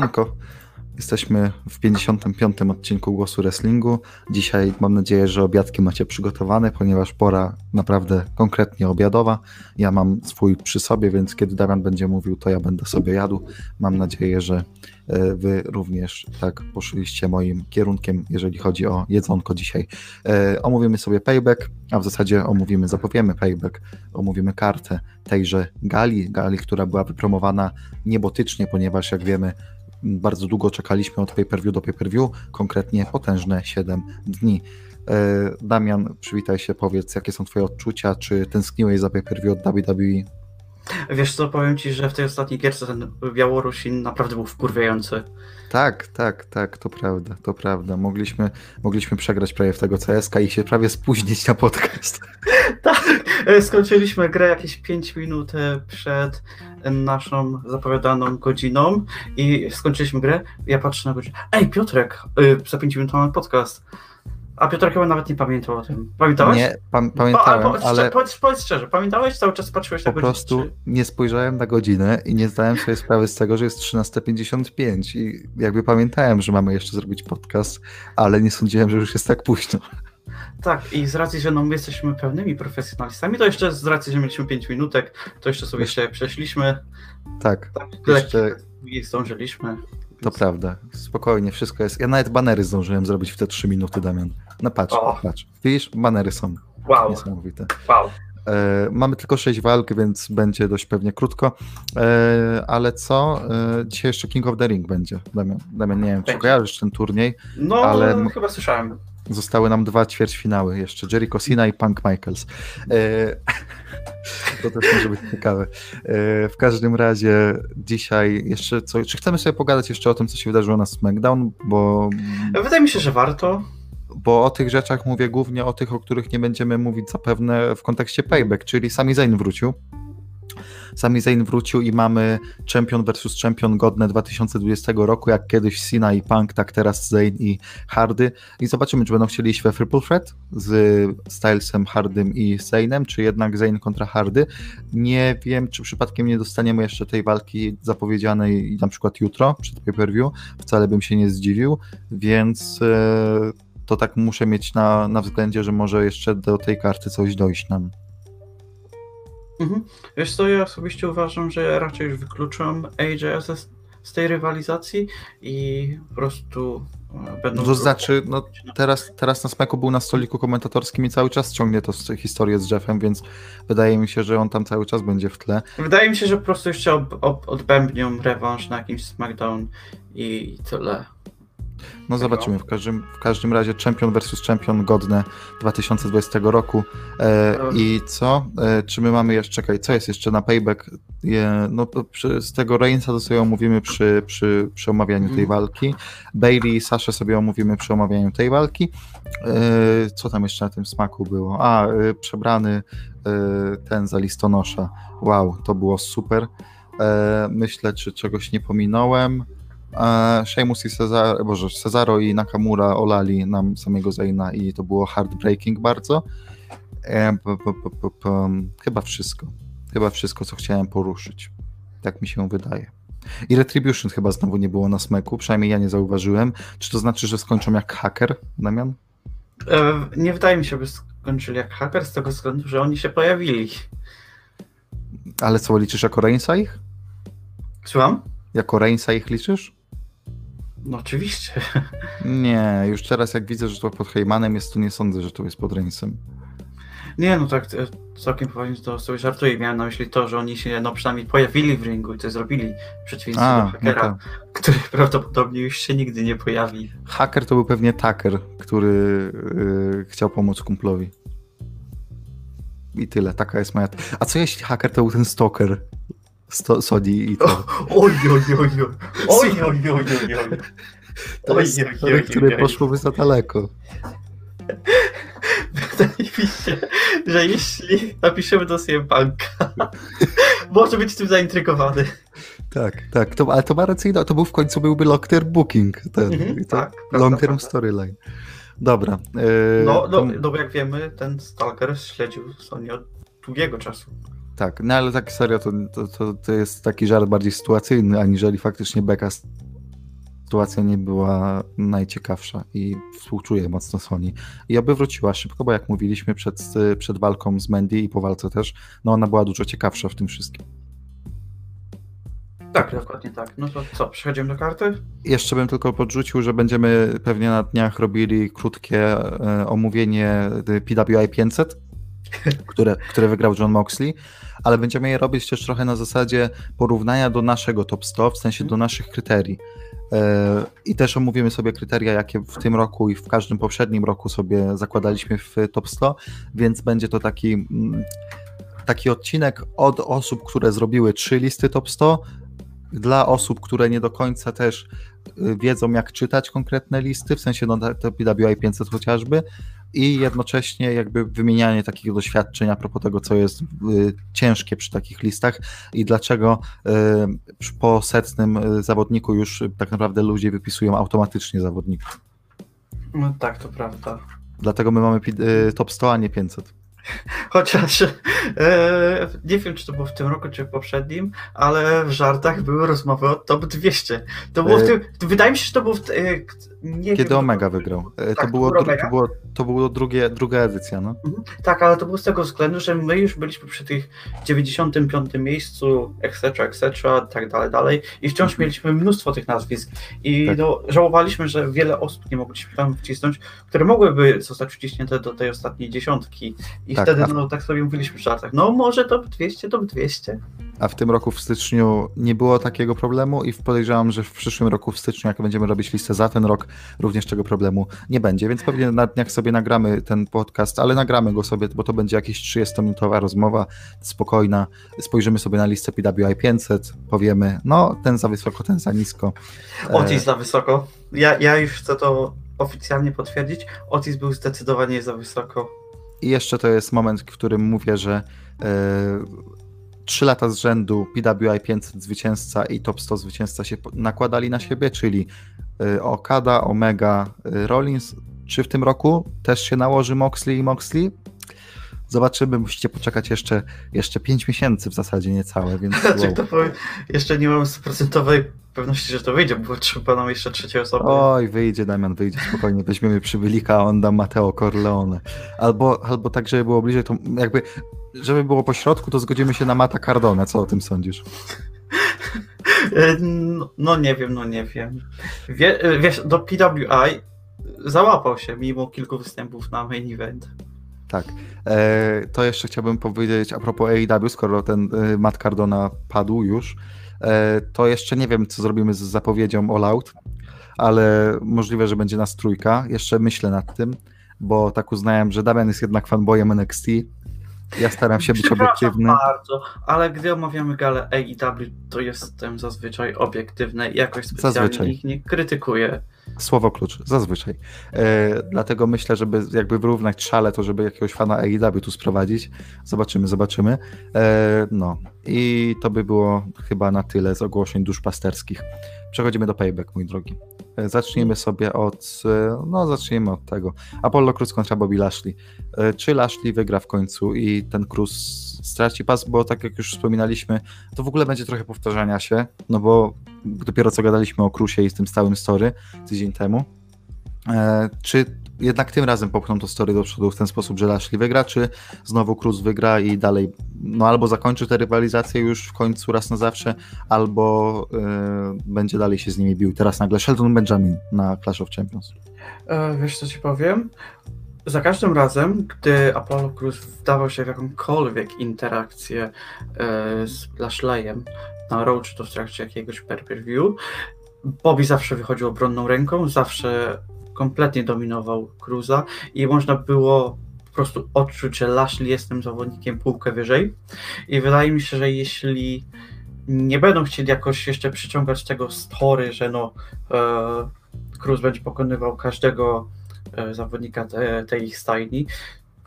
Manko. Jesteśmy w 55. odcinku Głosu Wrestlingu. Dzisiaj mam nadzieję, że obiadki macie przygotowane, ponieważ pora naprawdę konkretnie obiadowa. Ja mam swój przy sobie, więc kiedy Damian będzie mówił, to ja będę sobie jadł. Mam nadzieję, że e, wy również tak poszliście moim kierunkiem, jeżeli chodzi o jedzonko dzisiaj. E, omówimy sobie payback, a w zasadzie omówimy, zapowiemy payback, omówimy kartę tejże gali, gali, która była wypromowana niebotycznie, ponieważ jak wiemy, bardzo długo czekaliśmy od pay-per-view do pay-per-view, konkretnie potężne 7 dni. E, Damian, przywitaj się, powiedz, jakie są twoje odczucia, czy tęskniłeś za pay-per-view od WWE? Wiesz co, powiem ci, że w tej ostatniej gierce ten Białorusin naprawdę był wkurwiający. Tak, tak, tak, to prawda, to prawda. Mogliśmy, mogliśmy przegrać prawie w tego CSK i się prawie spóźnić na podcast. tak, e, skończyliśmy grę jakieś 5 minut e, przed naszą zapowiadaną godziną i skończyliśmy grę. Ja patrzę na godzinę. Ej, Piotrek, e, za 5 minut mamy podcast. A Piotr chyba nawet nie pamiętał o tym. Pamiętałeś? Nie, pa pamiętałem, po, ale... Powiedz, powiedz, szczerze, pamiętałeś? Cały czas patrzyłeś na godzinę? Po prostu czy... nie spojrzałem na godzinę i nie zdałem sobie sprawy z tego, że jest 13.55 i jakby pamiętałem, że mamy jeszcze zrobić podcast, ale nie sądziłem, że już jest tak późno. Tak, i z racji, że no my jesteśmy pełnymi profesjonalistami, to jeszcze z racji, że mieliśmy 5 minutek, to jeszcze sobie jeszcze przeszliśmy. Tak, tak jeszcze... i zdążyliśmy. To prawda, spokojnie, wszystko jest. Ja nawet banery zdążyłem zrobić w te 3 minuty, Damian. No patrz, o. patrz. Widzisz, banery są. Wow. Niesamowite. Wow. E, mamy tylko 6 walk, więc będzie dość pewnie krótko. E, ale co? E, dzisiaj jeszcze King of the Ring będzie. Damian, Damian nie wiem, czy kojarzysz ten turniej. No, ale chyba słyszałem. Zostały nam dwa ćwierćfinały jeszcze, Jericho Cena i Punk Michaels. E, to też może być ciekawe. E, w każdym razie dzisiaj jeszcze co, czy chcemy sobie pogadać jeszcze o tym, co się wydarzyło na SmackDown, bo... Wydaje mi się, że warto. Bo o tych rzeczach mówię głównie o tych, o których nie będziemy mówić zapewne w kontekście payback, czyli Sami Zayn wrócił. Sami Zayn wrócił i mamy champion versus champion godne 2020 roku, jak kiedyś Cena i Punk, tak teraz Zayn i Hardy. I zobaczymy, czy będą chcieli iść we triple threat z Stylesem, Hardym i Zaynem, czy jednak Zayn kontra Hardy. Nie wiem, czy przypadkiem nie dostaniemy jeszcze tej walki zapowiedzianej na przykład jutro, przed pay-per-view. Wcale bym się nie zdziwił, więc... E, to tak muszę mieć na, na względzie, że może jeszcze do tej karty coś dojść nam. Mhm. Wiesz co, ja osobiście uważam, że raczej już wykluczam AJ z, z tej rywalizacji i po prostu e, będą... To znaczy, no, teraz, teraz na Smeku był na stoliku komentatorskim i cały czas ciągnie to historię z Jeffem, więc wydaje mi się, że on tam cały czas będzie w tle. Wydaje mi się, że po prostu jeszcze ob, ob, odbębnią rewanż na jakimś SmackDown i tyle. No zobaczymy. W każdym, w każdym razie Champion versus Champion godne 2020 roku. E, I co? E, czy my mamy jeszcze, czekaj, co jest jeszcze na payback? Je, no przy, z tego Reinsa to sobie omówimy przy, przy, przy omawianiu tej mhm. walki. Bailey i Saszę sobie omówimy przy omawianiu tej walki. E, co tam jeszcze na tym smaku było? A, e, przebrany e, ten za listonosza. Wow, to było super. E, myślę, czy czegoś nie pominąłem. Sheamus i Cezar, Boże, Cezaro i Nakamura olali nam samego Zayna i to było heartbreaking bardzo. Chyba wszystko. Chyba wszystko, co chciałem poruszyć. Tak mi się wydaje. I Retribution chyba znowu nie było na smeku, przynajmniej ja nie zauważyłem. Czy to znaczy, że skończą jak haker, Damian? E, nie wydaje mi się, by skończyli jak haker, z tego względu, że oni się pojawili. Ale co, liczysz jako Reinsa ich? Słucham? Jako Reinsa ich liczysz? No oczywiście. Nie, już teraz jak widzę, że to pod Heymanem jest, to nie sądzę, że to jest pod Reinsem. Nie, no tak, e, całkiem poważnie to sobie żartuję. Miałem na myśli to, że oni się no przynajmniej pojawili w ringu i to zrobili w przeciwieństwie do hakera, no tak. który prawdopodobnie już się nigdy nie pojawi. Haker to był pewnie Tucker, który yy, chciał pomóc kumplowi. I tyle, taka jest moja... A co jeśli haker to był ten stalker? Sto, Sony i to. Oj, oj, oj, oj. Oj, oj, oj, oj, oj. To jest oj, oj, które poszłoby za daleko. Wydaje mi się, że jeśli napiszemy do sobie banka, może być tym zaintrygowany. Tak, tak, to, ale to ma rację, to był w końcu byłby long-term booking, ten, mm-hmm, tak, long-term storyline. Dobra. Yy, no, no, no, jak wiemy, ten Stalker śledził Sony od długiego czasu. Tak. No ale tak serio, to, to, to, to jest taki żart bardziej sytuacyjny, aniżeli faktycznie beka sytuacja nie była najciekawsza i współczuję mocno Sony. I oby wróciła szybko, bo jak mówiliśmy przed, przed walką z Mandy i po walce też, no ona była dużo ciekawsza w tym wszystkim. Tak, dokładnie tak. No to co, przechodzimy do karty? Jeszcze bym tylko podrzucił, że będziemy pewnie na dniach robili krótkie e, omówienie PWI 500, które, które wygrał John Moxley, ale będziemy je robić też trochę na zasadzie porównania do naszego top 100, w sensie do naszych kryterii. E, I też omówimy sobie kryteria, jakie w tym roku i w każdym poprzednim roku sobie zakładaliśmy w top 100, więc będzie to taki, mm, taki odcinek od osób, które zrobiły trzy listy top 100, dla osób, które nie do końca też y, wiedzą, jak czytać konkretne listy, w sensie no, PWI 500 chociażby, i jednocześnie jakby wymienianie takich doświadczeń a propos tego, co jest y, ciężkie przy takich listach i dlaczego y, po setnym y, zawodniku już tak naprawdę ludzie wypisują automatycznie zawodników. No tak, to prawda. Dlatego my mamy top 100, a nie 500. Chociaż e, nie wiem, czy to było w tym roku, czy w poprzednim, ale w żartach były rozmowy o top 200. To było w tym, wydaje mi się, że to było w, e, nie Kiedy wiem, Omega wygrał. E, tak, to, było, to, to, było, to było drugie, druga edycja, no. Mhm. Tak, ale to było z tego względu, że my już byliśmy przy tych 95 miejscu, etc., etc., tak dalej, dalej i wciąż mhm. mieliśmy mnóstwo tych nazwisk i tak. no, żałowaliśmy, że wiele osób nie mogliśmy tam wcisnąć, które mogłyby zostać wciśnięte do tej ostatniej dziesiątki i tak, wtedy, no, tak sobie mówiliśmy w żartach, no może top 200, top 200 a w tym roku w styczniu nie było takiego problemu i podejrzewam, że w przyszłym roku w styczniu, jak będziemy robić listę za ten rok, również tego problemu nie będzie, więc pewnie na dniach sobie nagramy ten podcast, ale nagramy go sobie, bo to będzie jakieś 30-minutowa rozmowa, spokojna, spojrzymy sobie na listę PWI 500, powiemy, no ten za wysoko, ten za nisko. Otis za wysoko. Ja, ja już chcę to oficjalnie potwierdzić. Otis był zdecydowanie za wysoko. I jeszcze to jest moment, w którym mówię, że yy, trzy lata z rzędu PWI 500 zwycięzca i top 100 zwycięzca się nakładali na siebie, czyli y, Okada, Omega, y, Rollins. Czy w tym roku też się nałoży Moxley i Moxley? Zobaczymy, musicie poczekać jeszcze, jeszcze 5 miesięcy w zasadzie niecałe, więc wow. to powiem, jeszcze nie mam stuprocentowej pewności, że to wyjdzie, bo trzeba nam jeszcze trzeciej osoby. Oj, wyjdzie Damian, wyjdzie spokojnie, weźmiemy przybylika, a on da Mateo Corleone. Albo, albo tak, żeby było bliżej, to jakby żeby było po środku, to zgodzimy się na Mata Cardone. Co o tym sądzisz? No, no, nie wiem, no nie wiem. Wie, wiesz, do PWI załapał się mimo kilku występów na main event. Tak. E, to jeszcze chciałbym powiedzieć a propos AEW, skoro ten e, Matt Cardona padł już, e, to jeszcze nie wiem, co zrobimy z zapowiedzią All Out, ale możliwe, że będzie nas trójka. Jeszcze myślę nad tym, bo tak uznałem, że Damian jest jednak fanboyem NXT, ja staram się być obiektywny. bardzo, ale gdy omawiamy galę AEW, to jestem zazwyczaj obiektywny i jakoś specjalnie zazwyczaj. ich nie krytykuję. Słowo klucz, zazwyczaj. E, dlatego myślę, żeby jakby wyrównać szale, to żeby jakiegoś fana AEW tu sprowadzić. Zobaczymy, zobaczymy. E, no i to by było chyba na tyle z ogłoszeń duszpasterskich. Przechodzimy do payback, mój drogi. E, zacznijmy sobie od, e, no zacznijmy od tego. Apollo Cruz kontra Bobby Lashley. E, czy Lashley wygra w końcu i ten Cruz straci pas, bo tak jak już wspominaliśmy, to w ogóle będzie trochę powtarzania się, no bo dopiero co gadaliśmy o Cruzie i z tym stałym story tydzień temu. Czy jednak tym razem popchną to story do przodu w ten sposób, że Lashley wygra, czy znowu Cruz wygra i dalej, no albo zakończy tę rywalizację już w końcu raz na zawsze, albo yy, będzie dalej się z nimi bił. Teraz nagle Sheldon Benjamin na Clash of Champions. E, wiesz co ci powiem? Za każdym razem, gdy Apollo Cruz wdawał się w jakąkolwiek interakcję e, z Lashleyem na Road, czy to w trakcie jakiegoś per-per-view, Bobby zawsze wychodził obronną ręką, zawsze kompletnie dominował Cruza i można było po prostu odczuć, że Lashley jest tym zawodnikiem półkę wyżej. I wydaje mi się, że jeśli nie będą chcieli jakoś jeszcze przyciągać tego story, że no e, Cruz będzie pokonywał każdego e, zawodnika te, tej ich stajni,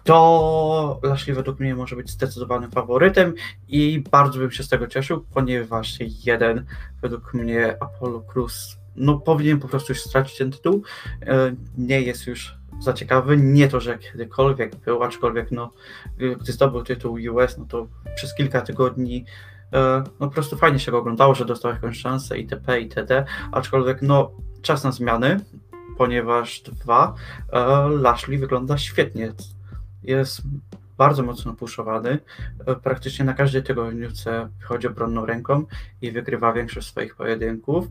to Lashley według mnie może być zdecydowanym faworytem i bardzo bym się z tego cieszył, ponieważ jeden według mnie Apollo Cruz no powinien po prostu stracić ten tytuł. E, Nie jest już za ciekawy. Nie to, że kiedykolwiek był, aczkolwiek no, gdy zdobył tytuł US, no to przez kilka tygodni e, no po prostu fajnie się go oglądało, że dostał jakąś szansę itp. itd. Aczkolwiek no czas na zmiany, ponieważ dwa, e, Lashley wygląda świetnie. Jest bardzo mocno puszowany. E, Praktycznie na każdej tygodniówce chodzi obronną ręką i wygrywa większość swoich pojedynków.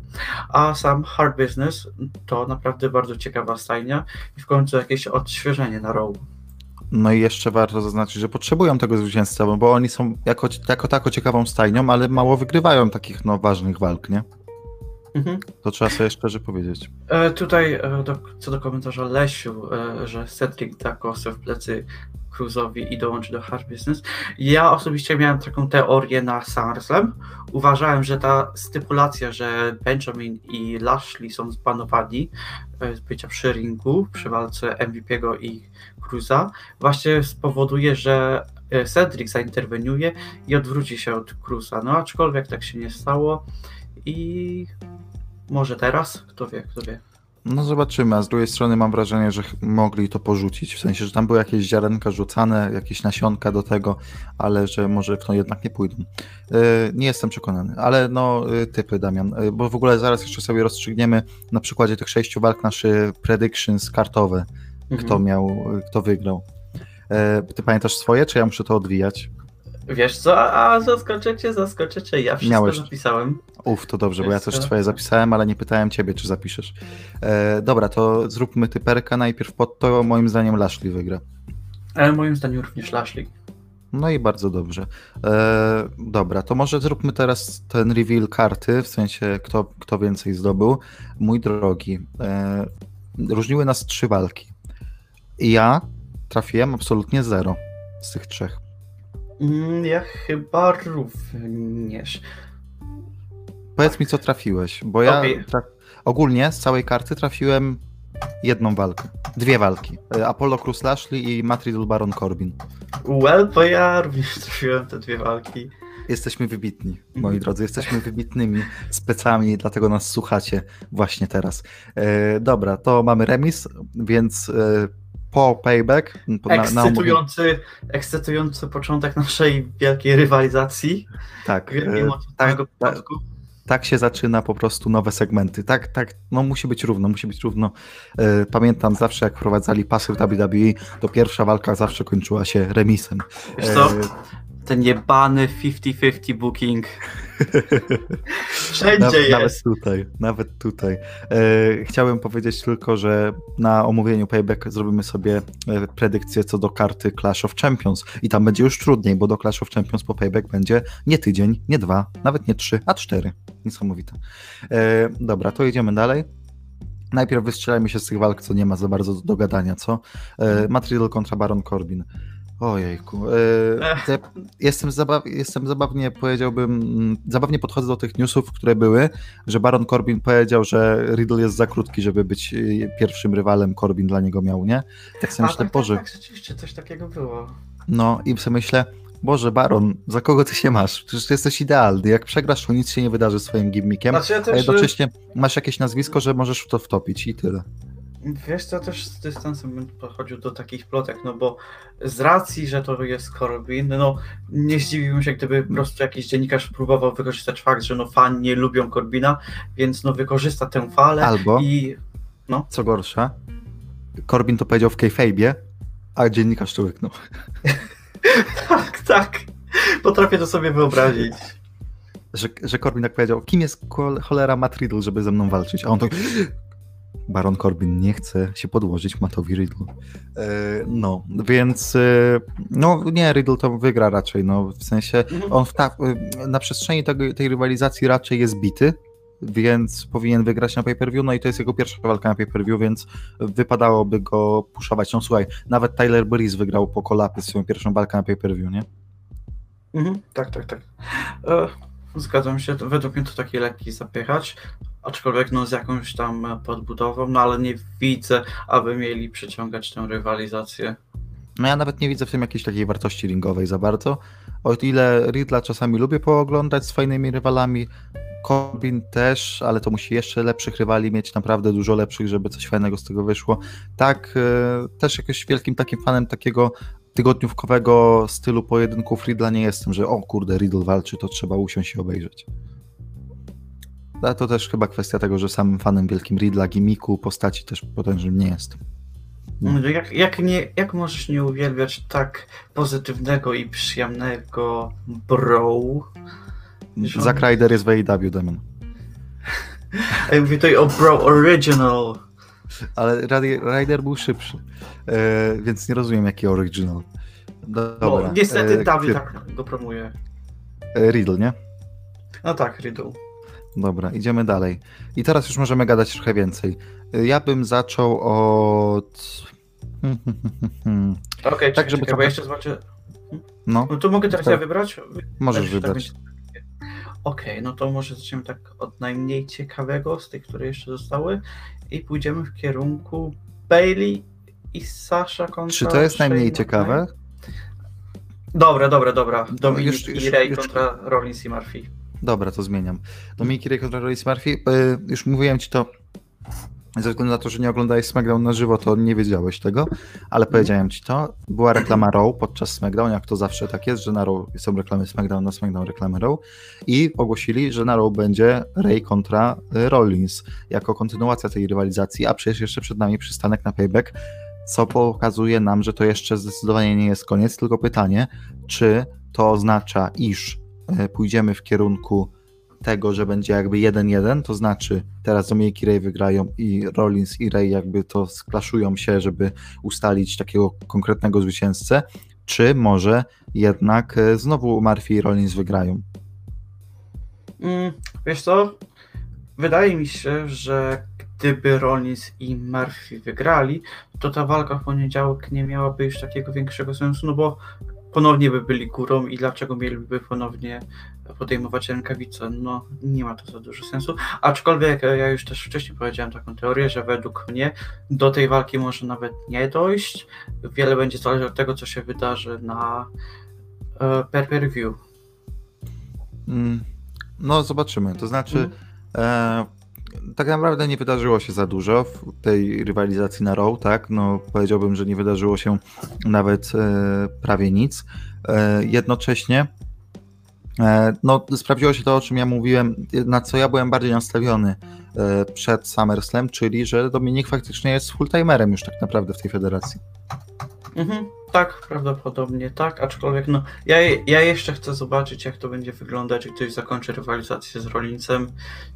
A sam Hard Business to naprawdę bardzo ciekawa stajnia i w końcu jakieś odświeżenie na row. No i jeszcze warto zaznaczyć, że potrzebują tego zwycięzcę, bo oni są jako, jako tako ciekawą stajnią, ale mało wygrywają takich no, ważnych walk, nie? Mhm. To trzeba sobie szczerze powiedzieć. E, tutaj e, do, co do komentarza Lesiu, e, że Cedric da kosę w plecy Cruzowi i dołączy do Hard Business. Ja osobiście miałem taką teorię na SummerSlam. Uważałem, że ta stypulacja, że Benjamin i Lashley są zbanowani e, z bycia przy ringu, przy walce MVP'ego i Cruza, właśnie spowoduje, że e, Cedric zainterweniuje i odwróci się od Cruza. No aczkolwiek tak się nie stało i może teraz, kto wie, kto wie. No zobaczymy, a z drugiej strony mam wrażenie, że mogli to porzucić, w sensie, że tam były jakieś ziarenka rzucane, jakieś nasionka do tego, ale że może w to jednak nie pójdą. Yy, nie jestem przekonany, ale no yy, typy Damian, yy, bo w ogóle zaraz jeszcze sobie rozstrzygniemy na przykładzie tych sześciu walk nasze predictions kartowe, Mhm. kto miał, kto wygrał. Ty pamiętasz swoje, czy ja muszę to odwijać? Wiesz co, a, zaskoczycie, zaskoczycie, ja wszystko Miałeś. zapisałem. Uf, to dobrze, bo ja też swoje zapisałem, ale nie pytałem ciebie, czy zapiszesz. E, dobra, to zróbmy typerka najpierw pod to, moim zdaniem Lashley wygra. Ale moim zdaniem również Lashley. No i bardzo dobrze. E, dobra, to może zróbmy teraz ten reveal karty, w sensie kto, kto więcej zdobył. Mój drogi, e, różniły nas trzy walki. Ja trafiłem absolutnie zero z tych trzech. Mm, Ja chyba również. Powiedz mi, co trafiłeś, bo ja traf... ogólnie z całej karty trafiłem jedną walkę. Dwie walki. E, Apollo Cruz Lashley i Matt Riddle Baron Corbin. Well, bo ja również trafiłem te dwie walki. Jesteśmy wybitni, moi Mhm. drodzy. Jesteśmy wybitnymi specami, dlatego nas słuchacie właśnie teraz. E, dobra, to mamy remis, więc e, po payback. Po, na, na Ekscytujący, ekscytujący początek naszej wielkiej rywalizacji. tak, Mimo e, tak, początku. tak się zaczyna po prostu nowe segmenty. Tak, tak, no musi być równo, musi być równo. E, pamiętam zawsze, jak wprowadzali pasy w WWE, to pierwsza walka zawsze kończyła się remisem. Wiesz co? Ten jebany 50-50 booking. Wszędzie Nawet, jest. nawet tutaj, nawet tutaj. E, chciałem powiedzieć tylko, że na omówieniu Payback zrobimy sobie e, predykcję co do karty Clash of Champions i tam będzie już trudniej, bo do Clash of Champions po Payback będzie nie tydzień, nie dwa, nawet nie trzy, a cztery. Niesamowite. E, dobra, to idziemy dalej. Najpierw wystrzelajmy się z tych walk, co nie ma za bardzo do gadania, co? E, Matt Riddle kontra Baron Corbin. Ojejku. E, ja jestem, zabaw, jestem zabawnie, powiedziałbym, zabawnie podchodzę do tych newsów, które były, że Baron Corbin powiedział, że Riddle jest za krótki, żeby być y, pierwszym rywalem Corbin dla niego miał, nie? Tak sobie A, myślę, tak, Boże, tak, tak, rzeczywiście coś takiego było. no i sobie myślę, Boże, Baron, za kogo ty się masz? Przecież ty jesteś idealny. Jak przegrasz, to nic się nie wydarzy swoim gimmickiem, Znaczy ja a też, jednocześnie masz jakieś nazwisko, że możesz w to wtopić i tyle. Wiesz co, też z dystansem bym podchodził do takich plotek, no bo z racji, że to jest Corbin, no nie zdziwiłbym się, gdyby po prostu jakiś dziennikarz próbował wykorzystać fakt, że no fani nie lubią Corbina, więc no wykorzysta tę falę Albo, i co gorsza, Corbin to powiedział w kayfabe'ie, a dziennikarz to łyknął. tak, tak, potrafię to sobie wyobrazić. że, że Corbin tak powiedział, kim jest cholera Matt Riddle, żeby ze mną walczyć? A on tak, Baron Corbin nie chce się podłożyć Mattowi Riddle. E, no, więc e, no nie, Riddle to wygra raczej, no w sensie Mhm. on w ta, e, na przestrzeni tego, tej rywalizacji raczej jest bity, więc powinien wygrać na pay-per-view, no i to jest jego pierwsza walka na pay-per-view, więc wypadałoby go puszować. No słuchaj, nawet Tyler Breeze wygrał po kolapie swoją pierwszą walkę na pay-per-view, nie? Mhm, tak, tak, tak. E, zgadzam się, według mnie to taki lekki zapychacz, aczkolwiek no z jakąś tam podbudową, no ale nie widzę, aby mieli przyciągać tę rywalizację. No ja nawet nie widzę w tym jakiejś takiej wartości ringowej za bardzo. O ile Riddla czasami lubię pooglądać z fajnymi rywalami, Corbin też, ale to musi jeszcze lepszych rywali mieć, naprawdę dużo lepszych, żeby coś fajnego z tego wyszło. Tak, e, też jakoś wielkim takim fanem takiego tygodniówkowego stylu pojedynków Riddla nie jestem, że o kurde, Riddle walczy, to trzeba usiąść i obejrzeć. Ale to też chyba kwestia tego, że samym fanem wielkim Riddla, gimiku, postaci też potężnym nie jestem. No, jak, jak, nie, jak możesz nie uwielbiać tak pozytywnego i przyjemnego bro? Zack Ryder jest w AEW, Demon. Ja mówię tutaj o bro original. Ale Ryder był szybszy, e, więc nie rozumiem jaki original. Dobra. No, niestety e, Dawid tak go promuje. e, Riddle, nie? No tak, Riddle. Dobra, idziemy dalej. I teraz już możemy gadać trochę więcej. E, Ja bym zaczął od... Okej, Tak, tak, żeby żeby trochę- bo jeszcze zobaczę. No, No to mogę teraz Tak. ja wybrać? możesz Tak, tak wybrać. będzie- Okej, no to może zaczniemy tak od najmniej ciekawego z tych, które jeszcze zostały i pójdziemy w kierunku Bailey i Sasha kontra Czy to jest najmniej Shayna ciekawe? Dobra, dobra, dobra. Dominik już- już- i Ray już- kontra Rollins i Murphy. Dobra, to zmieniam. Dominik Ray kontra Rollins Murphy. E, Już mówiłem ci to ze względu na to, że nie oglądałeś SmackDown na żywo, to nie wiedziałeś tego, ale powiedziałem ci to. Była reklama Raw podczas SmackDown, jak to zawsze tak jest, że na Raw są reklamy SmackDown, na SmackDown reklamy Raw i ogłosili, że na Raw będzie Ray kontra e, Rollins jako kontynuacja tej rywalizacji, a przecież jeszcze przed nami przystanek na Payback, co pokazuje nam, że to jeszcze zdecydowanie nie jest koniec, tylko pytanie, czy to oznacza, iż pójdziemy w kierunku tego, że będzie jakby 1-1, to znaczy teraz Dominik i Ray wygrają i Rollins i Ray jakby to sklaszują się, żeby ustalić takiego konkretnego zwycięzcę, czy może jednak e, znowu Murphy i Rollins wygrają. Mm, wiesz co? Wydaje mi się, że gdyby Rollins i Murphy wygrali, to ta walka w poniedziałek nie miałaby już takiego większego sensu, no bo ponownie by byli górą i dlaczego mieliby ponownie podejmować rękawice? No, nie ma to za dużo sensu. Aczkolwiek e, ja już też wcześniej powiedziałem taką teorię, że według mnie do tej walki może nawet nie dojść. Wiele będzie zależeć od tego, co się wydarzy na e, per per view. Mm, No, zobaczymy. To znaczy, Mm. e, tak naprawdę nie wydarzyło się za dużo w tej rywalizacji na Raw, tak? No, powiedziałbym, że nie wydarzyło się nawet e, prawie nic. E, jednocześnie, e, no, sprawdziło się to, o czym ja mówiłem, na co ja byłem bardziej nastawiony e, przed SummerSlam, czyli że Dominik faktycznie jest fulltimerem już tak naprawdę w tej federacji. Mhm, tak, prawdopodobnie tak, aczkolwiek no, ja, ja jeszcze chcę zobaczyć, jak to będzie wyglądać, gdy ktoś zakończy rywalizację z Rollinsem,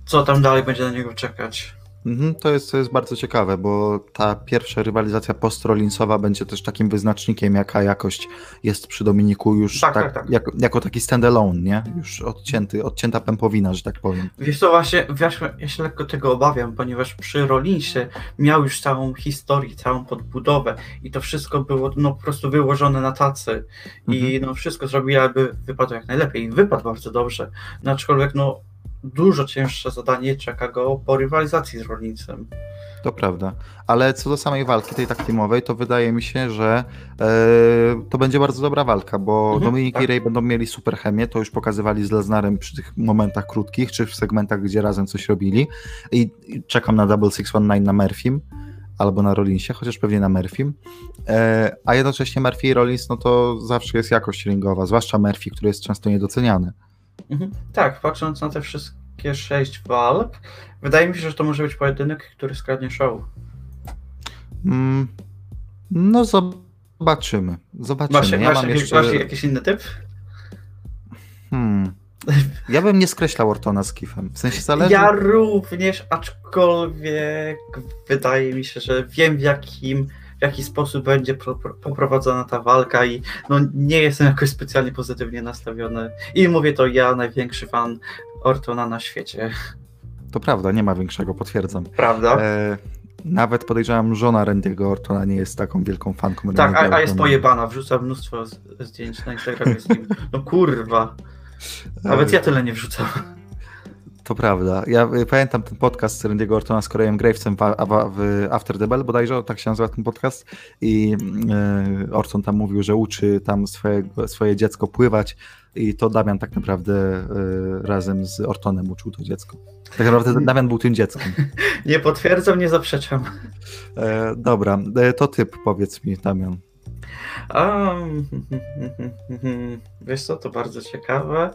co tam dalej będzie na niego czekać. Mhm, to, jest, to jest bardzo ciekawe, bo ta pierwsza rywalizacja post-Rollinsowa będzie też takim wyznacznikiem, jaka jakość jest przy Dominiku już Tak, tak, tak, tak. Jako, jako taki standalone, nie? Już odcięty, odcięta pępowina, że tak powiem. Wiesz co, właśnie, wiesz, ja się lekko tego obawiam, ponieważ przy Rollinsie miał już całą historię, całą podbudowę i to wszystko było no, po prostu wyłożone na tacy i no, wszystko zrobił, aby wypadł jak najlepiej i wypadł bardzo dobrze, no, aczkolwiek no, dużo cięższe zadanie czeka go po rywalizacji z Rollinsem. To prawda. Ale co do samej walki, tej tak teamowej, to wydaje mi się, że e, to będzie bardzo dobra walka, bo Mhm, Dominik i tak. Ray będą mieli super chemię, to już pokazywali z Lesnarem przy tych momentach krótkich, czy w segmentach, gdzie razem coś robili. I, i czekam na Double Six One Nine na Murphym, albo na Rollinsie, chociaż pewnie na Murphym. E, a jednocześnie Murphy i Rollins, no to zawsze jest jakość ringowa, zwłaszcza Murphy, który jest często niedoceniany. Mhm. Tak, patrząc na te wszystkie sześć walk, wydaje mi się, że to może być pojedynek, który skradnie show. Mm, no zobaczymy. Zobaczymy. Masz, ja masz, mam jakiś, jeszcze... masz jakiś inny typ? Hmm. Ja bym nie skreślał Ortona z Kifem. W sensie zależy. Ja również, aczkolwiek wydaje mi się, że wiem w jakim w jaki sposób będzie pro, pro, poprowadzona ta walka i no, nie jestem jakoś specjalnie pozytywnie nastawiony. I mówię to ja, największy fan Ortona na świecie. To prawda, nie ma większego, potwierdzam. Prawda? E, nawet podejrzewam, żona Randy'ego Ortona nie jest taką wielką fanką tak, Randy'ego a, a jest pojebana, wrzuca mnóstwo zdjęć na Instagramie z nim. No kurwa. Nawet ja tyle nie wrzucam. To prawda. Ja y, pamiętam ten podcast Randy'ego Ortona z Koreem Gravesem w, w, After the Bell bodajże, tak się nazywa ten podcast i y, Orton tam mówił, że uczy tam swojego, swoje dziecko pływać i to Damian tak naprawdę y, razem z Ortonem uczył to dziecko. Tak naprawdę Damian był tym dzieckiem. Nie potwierdzam, nie zaprzeczam. E, dobra, e, to typ powiedz mi, Damian. Um, wiesz co, to bardzo ciekawe.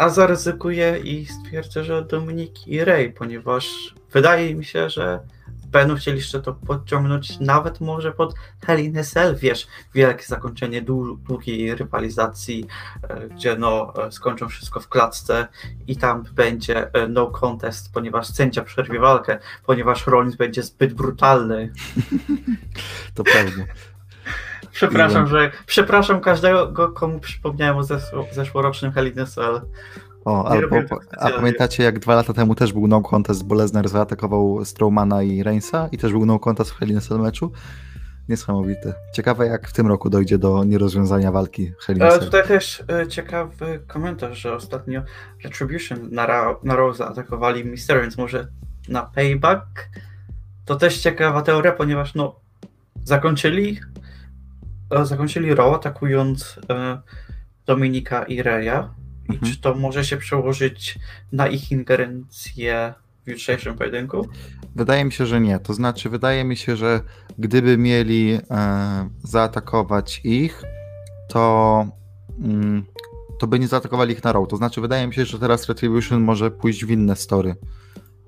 A zaryzykuję i stwierdzę, że Dominik i Ray, ponieważ wydaje mi się, że będą chcieli jeszcze to podciągnąć nawet może pod Hell Cell, wiesz, wielkie zakończenie długiej rywalizacji, e, gdzie no e, skończą wszystko w klatce i tam będzie e, no contest, ponieważ sędzia przerwie walkę, ponieważ Rollins będzie zbyt brutalny. To prawda. Przepraszam, że przepraszam każdego, komu przypomniałem o zeszłorocznym Hell in a Cell. O, albo, a pamiętacie jak dwa lata temu też był no contest, bo Lesnar zaatakował Strowmana i Reignsa i też był no contest w Hell in a Cell meczu? Niesamowite. Ciekawe jak w tym roku dojdzie do nierozwiązania walki Hell in a Cell. Tutaj też e, ciekawy komentarz, że ostatnio Retribution na, Ra na Raw zaatakowali Mysterio, więc może na Payback to też ciekawa teoria, ponieważ no zakończyli zakończyli Raw atakując e, Dominika i Reya i mhm. czy to może się przełożyć na ich ingerencję w jutrzejszym pojedynku? Wydaje mi się, że nie. To znaczy, wydaje mi się, że gdyby mieli e, zaatakować ich, to, mm, to by nie zaatakowali ich na row. To znaczy, wydaje mi się, że teraz Retribution może pójść w inne story.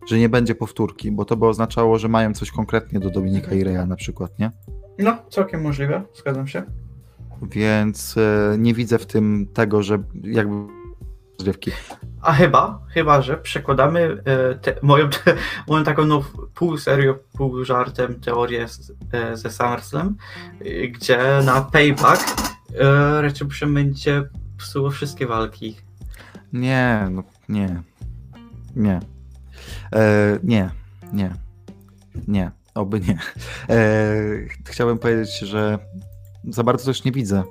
Że nie będzie powtórki, bo to by oznaczało, że mają coś konkretnie do Dominika i Reya na przykład, nie? No, całkiem możliwe, zgadzam się. Więc e, nie widzę w tym tego, że jakby rozrywki. A chyba, chyba, że przekładamy e, te, moją, te, moją taką no, pół serio, pół żartem teorię z, e, ze SummerSlam, e, gdzie na payback e, Retribution będzie psuło wszystkie walki. Nie, no nie. Nie. E, nie, nie. Nie, oby nie. E, chciałbym powiedzieć, że za bardzo też nie widzę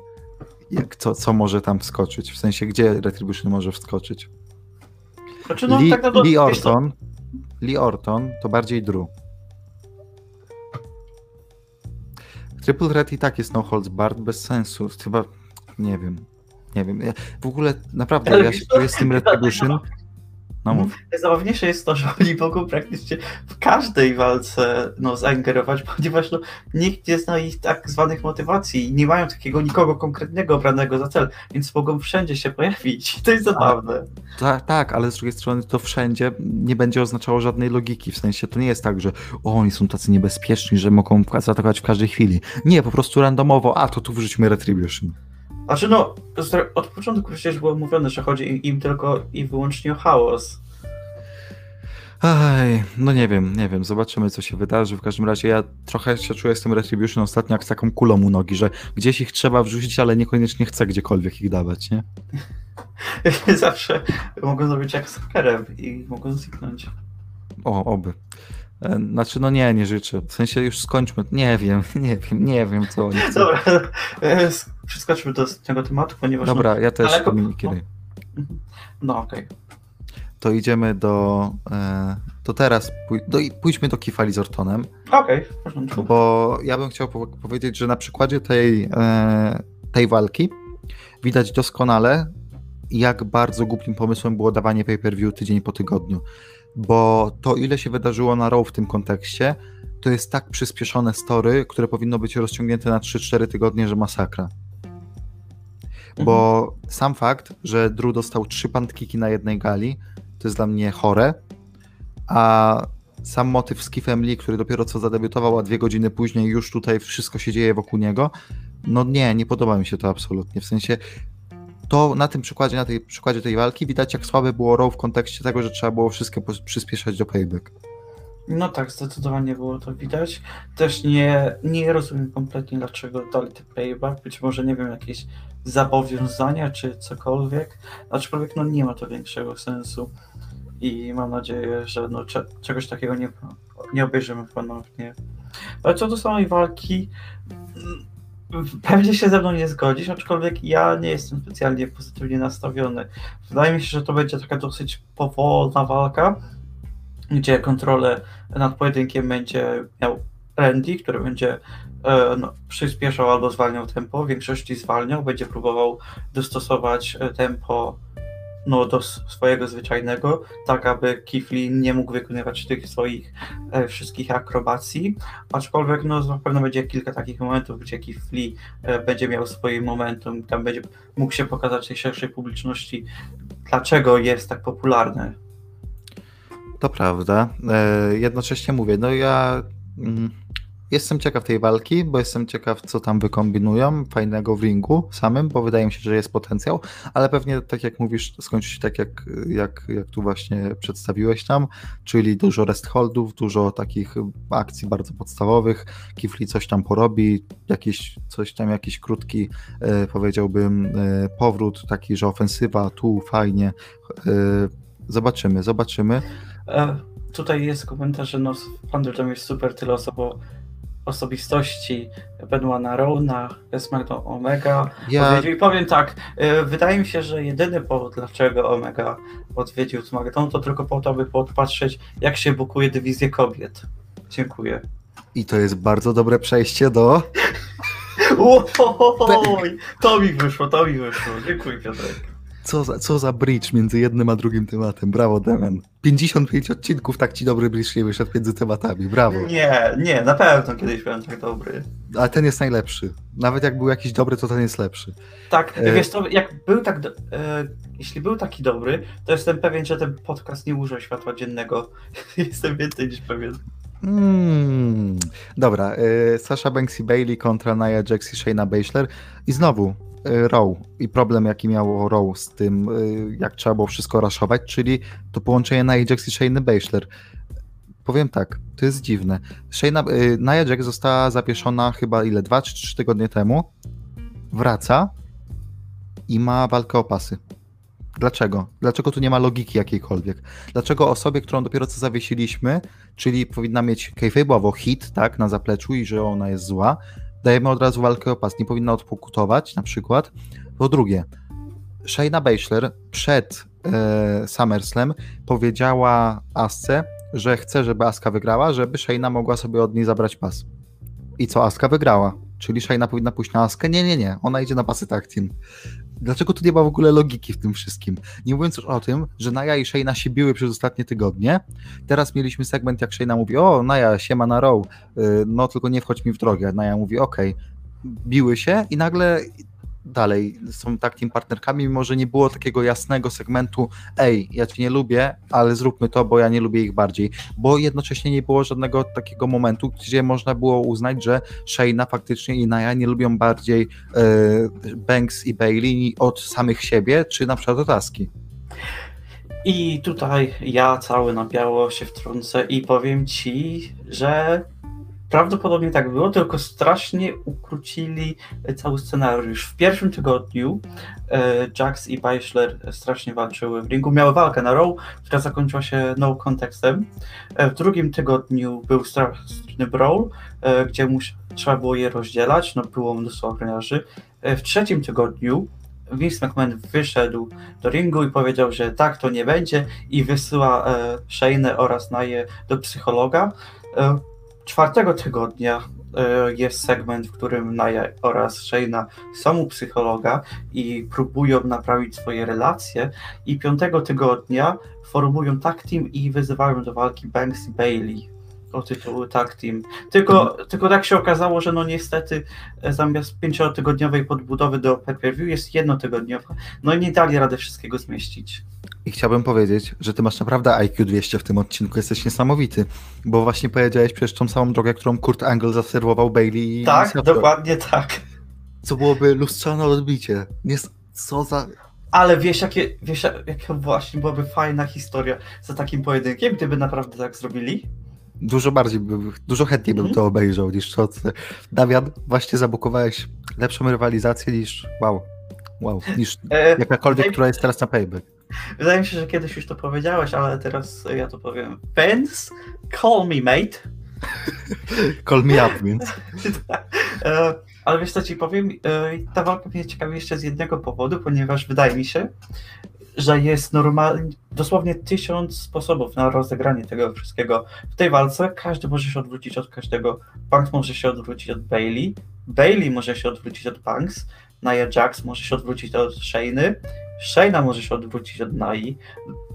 jak, co, co może tam wskoczyć? W sensie, gdzie Retribution może wskoczyć? Znaczy, no, Lee, tak na Lee Orton, Lee Orton to bardziej Drew. Triple Threat i tak jest no holds barred bez sensu. Chyba, nie wiem, nie wiem. W ogóle naprawdę, ja się czuję z tym Retribution no mów. Jest to, że oni mogą praktycznie w każdej walce no, zaingerować, ponieważ no, nikt nie zna ich tak zwanych motywacji i nie mają takiego nikogo konkretnego obranego za cel, więc mogą wszędzie się pojawić. To jest zabawne. Tak, tak, ale z drugiej strony to wszędzie nie będzie oznaczało żadnej logiki, w sensie to nie jest tak, że o, oni są tacy niebezpieczni, że mogą zaatakować w każdej chwili. Nie, po prostu randomowo, a to tu wrzućmy Retribution. Znaczy no, od początku przecież było mówione, że chodzi im tylko i wyłącznie o chaos. Aj, no nie wiem, nie wiem, zobaczymy co się wydarzy. W każdym razie ja trochę się czuję z tym Retribution ostatnio jak z taką kulą u nogi, że gdzieś ich trzeba wrzucić, ale niekoniecznie chcę gdziekolwiek ich dawać, nie? Zawsze mogą zrobić jak z i mogą zniknąć. O, oby. E, znaczy, no nie, nie życzę. W sensie już skończmy. Nie wiem, nie wiem, nie wiem, co oni chcą. Dobra, e, przeskoczmy do tego tematu, ponieważ... Dobra, no, ja też daleko... No, no okej. Okay. To idziemy do... E, to teraz pój do, pójdźmy do Kifali z Ortonem. Okej, okay. Bo ja bym chciał po powiedzieć, że na przykładzie tej, tej walki widać doskonale, jak bardzo głupim pomysłem było dawanie pay-per-view tydzień po tygodniu bo to, ile się wydarzyło na Raw w tym kontekście, to jest tak przyspieszone story, które powinno być rozciągnięte na 3-4 tygodnie, że masakra. Mhm. Bo sam fakt, że Drew dostał trzy pantkiki na jednej gali, to jest dla mnie chore, a sam motyw z Kifem Lee, który dopiero co zadebiutował, a dwie godziny później już tutaj wszystko się dzieje wokół niego, no nie, nie podoba mi się to absolutnie. W sensie to na tym przykładzie, na tej przykładzie tej walki widać, jak słabe było Raw w kontekście tego, że trzeba było wszystko przyspieszać do payback. No tak, zdecydowanie było to widać. Też nie, nie rozumiem kompletnie, dlaczego dali ten payback. Być może, nie wiem, jakieś zobowiązania czy cokolwiek. Aczkolwiek, no nie ma to większego sensu. I mam nadzieję, że no, czegoś takiego nie, nie obejrzymy ponownie. Ale co do samej walki, Pewnie się ze mną nie zgodzisz, aczkolwiek ja nie jestem specjalnie pozytywnie nastawiony. Wydaje mi się, że to będzie taka dosyć powolna walka, gdzie kontrolę nad pojedynkiem będzie miał Randy, który będzie e, no, przyspieszał albo zwalniał tempo, w większości zwalniał, będzie próbował dostosować e, tempo no, do swojego zwyczajnego, tak aby Kifli nie mógł wykonywać tych swoich e, wszystkich akrobacji, aczkolwiek no, zapewne będzie kilka takich momentów, gdzie Kifli e, będzie miał swoje momentum, tam będzie mógł się pokazać tej szerszej publiczności, dlaczego jest tak popularny. To prawda. E, jednocześnie mówię, no ja mm, Jestem ciekaw tej walki, bo jestem ciekaw, co tam wykombinują fajnego w ringu samym, bo wydaje mi się, że jest potencjał, ale pewnie tak jak mówisz, skończy się tak, jak, jak, jak tu właśnie przedstawiłeś tam, czyli dużo rest holdów, dużo takich akcji bardzo podstawowych, Kifli coś tam porobi, jakiś, coś tam, jakiś krótki, e, powiedziałbym, e, powrót, taki, że ofensywa, tu fajnie. E, zobaczymy, zobaczymy. E, tutaj jest komentarz, że no, Thunderdome jest super tyle osób, osobistości Benoana Rona, SmackDown Omega ja... odwiedził. I powiem tak, y, wydaje mi się, że jedyny powód, dlaczego Omega odwiedził SmackDown, to tylko po to, aby podpatrzeć, jak się bukuje dywizję kobiet. Dziękuję. I to jest bardzo dobre przejście do... Oj, to mi wyszło, to mi wyszło. Dziękuję, Piotrek. Co za, co za bridge między jednym a drugim tematem. Brawo, Demian. 55 odcinków, tak ci dobry bridge nie wyszedł między tematami. Brawo. Nie, nie, na pewno kiedyś byłem tak dobry. Ale ten jest najlepszy. Nawet jak był jakiś dobry, to ten jest lepszy. Tak, e... wiesz, to jak był tak, do... e... jeśli był taki dobry, to jestem pewien, że ten podcast nie użył światła dziennego. jestem więcej niż pewien. Mm, dobra, e, Sasha Banksy Bailey kontra Nia Jax i Shayna Baszler i znowu Row i problem, jaki miało Row z tym, y, jak trzeba było wszystko raszować, czyli to połączenie Nia Jax i Shayna Baszler. Powiem tak, to jest dziwne. Shayna, y, Nia Jax została zawieszona chyba ile, dwa czy trzy tygodnie temu. Wraca i ma walkę o pasy. Dlaczego? Dlaczego tu nie ma logiki jakiejkolwiek? Dlaczego osobie, którą dopiero co zawiesiliśmy, czyli powinna mieć kayfabe'owo hit, tak, na zapleczu i że ona jest zła, dajemy od razu walkę o pas, nie powinna odpokutować na przykład. Po drugie, Shayna Baszler przed e, SummerSlam powiedziała Asce, że chce, żeby Aska wygrała, żeby Shayna mogła sobie od niej zabrać pas. I co, Aska wygrała. Czyli Shayna powinna pójść na Askę? Nie, nie, nie. Ona idzie na pasy tag team. Dlaczego tu nie ma w ogóle logiki w tym wszystkim? Nie mówiąc już o tym, że Naja i Shayna się biły przez ostatnie tygodnie. Teraz mieliśmy segment, jak Shayna mówi, o Naja, siema na row, y, no tylko nie wchodź mi w drogę. Naja mówi, okej. Okay. Biły się i nagle dalej są takim partnerkami, mimo że nie było takiego jasnego segmentu, ej, ja cię nie lubię, ale zróbmy to, bo ja nie lubię ich bardziej, bo jednocześnie nie było żadnego takiego momentu, gdzie można było uznać, że Shayna faktycznie i Naya nie lubią bardziej e, Banks i Bailey od samych siebie, czy na przykład od Aski. I tutaj ja cały na biało się wtrącę i powiem ci, że Prawdopodobnie tak było, tylko strasznie ukrócili cały scenariusz. W pierwszym tygodniu e, Jax i Beichler strasznie walczyły w ringu. Miały walkę na row, która zakończyła się no kontekstem. E, w drugim tygodniu był straszny brawl, e, gdzie trzeba było je rozdzielać, no było mnóstwo ochroniarzy. W trzecim tygodniu Vince McMahon wyszedł do ringu i powiedział, że tak to nie będzie i wysyła e, Shane oraz Naje do psychologa. E, czwartego tygodnia e, jest segment, w którym Naya oraz Shayna są u psychologa i próbują naprawić swoje relacje i piątego tygodnia formują tag team i wyzywają do walki Banks i Bailey o tytuł tag team. Tylko, mhm. tylko tak się okazało, że no niestety e, zamiast pięciotygodniowej podbudowy do pay-per-view jest jednotygodniowa. No i nie dali rady wszystkiego zmieścić. I chciałbym powiedzieć, że ty masz naprawdę IQ 200 w tym odcinku, jesteś niesamowity, bo właśnie powiedziałeś przecież tą samą drogę, którą Kurt Angle zaserwował Bailey. Tak, dokładnie tak. Co byłoby lustrzane odbicie. Nie, co za... Ale wiesz, jakie, wiesz, jaka właśnie byłaby fajna historia za takim pojedynkiem, gdyby naprawdę tak zrobili? Dużo bardziej, dużo chętniej bym mhm. to obejrzał niż to. Damian, właśnie zabukowałeś lepszą rywalizację niż, wow, wow, niż e, jakakolwiek, która jest teraz na payback. Wydaje mi się, że kiedyś już to powiedziałeś, ale teraz ja to powiem. Vince, call me mate. call me up, więc. E, Ale wiesz co ci powiem, Yy, ta walka mnie ciekawi jeszcze z jednego powodu, ponieważ wydaje mi się, że jest normalnie, dosłownie tysiąc sposobów na rozegranie tego wszystkiego. W tej walce każdy może się odwrócić od każdego. Banks może się odwrócić od Bailey, Bailey może się odwrócić od Banks, Nia Jax może się odwrócić od Shayny, Shayna może się odwrócić od Nai.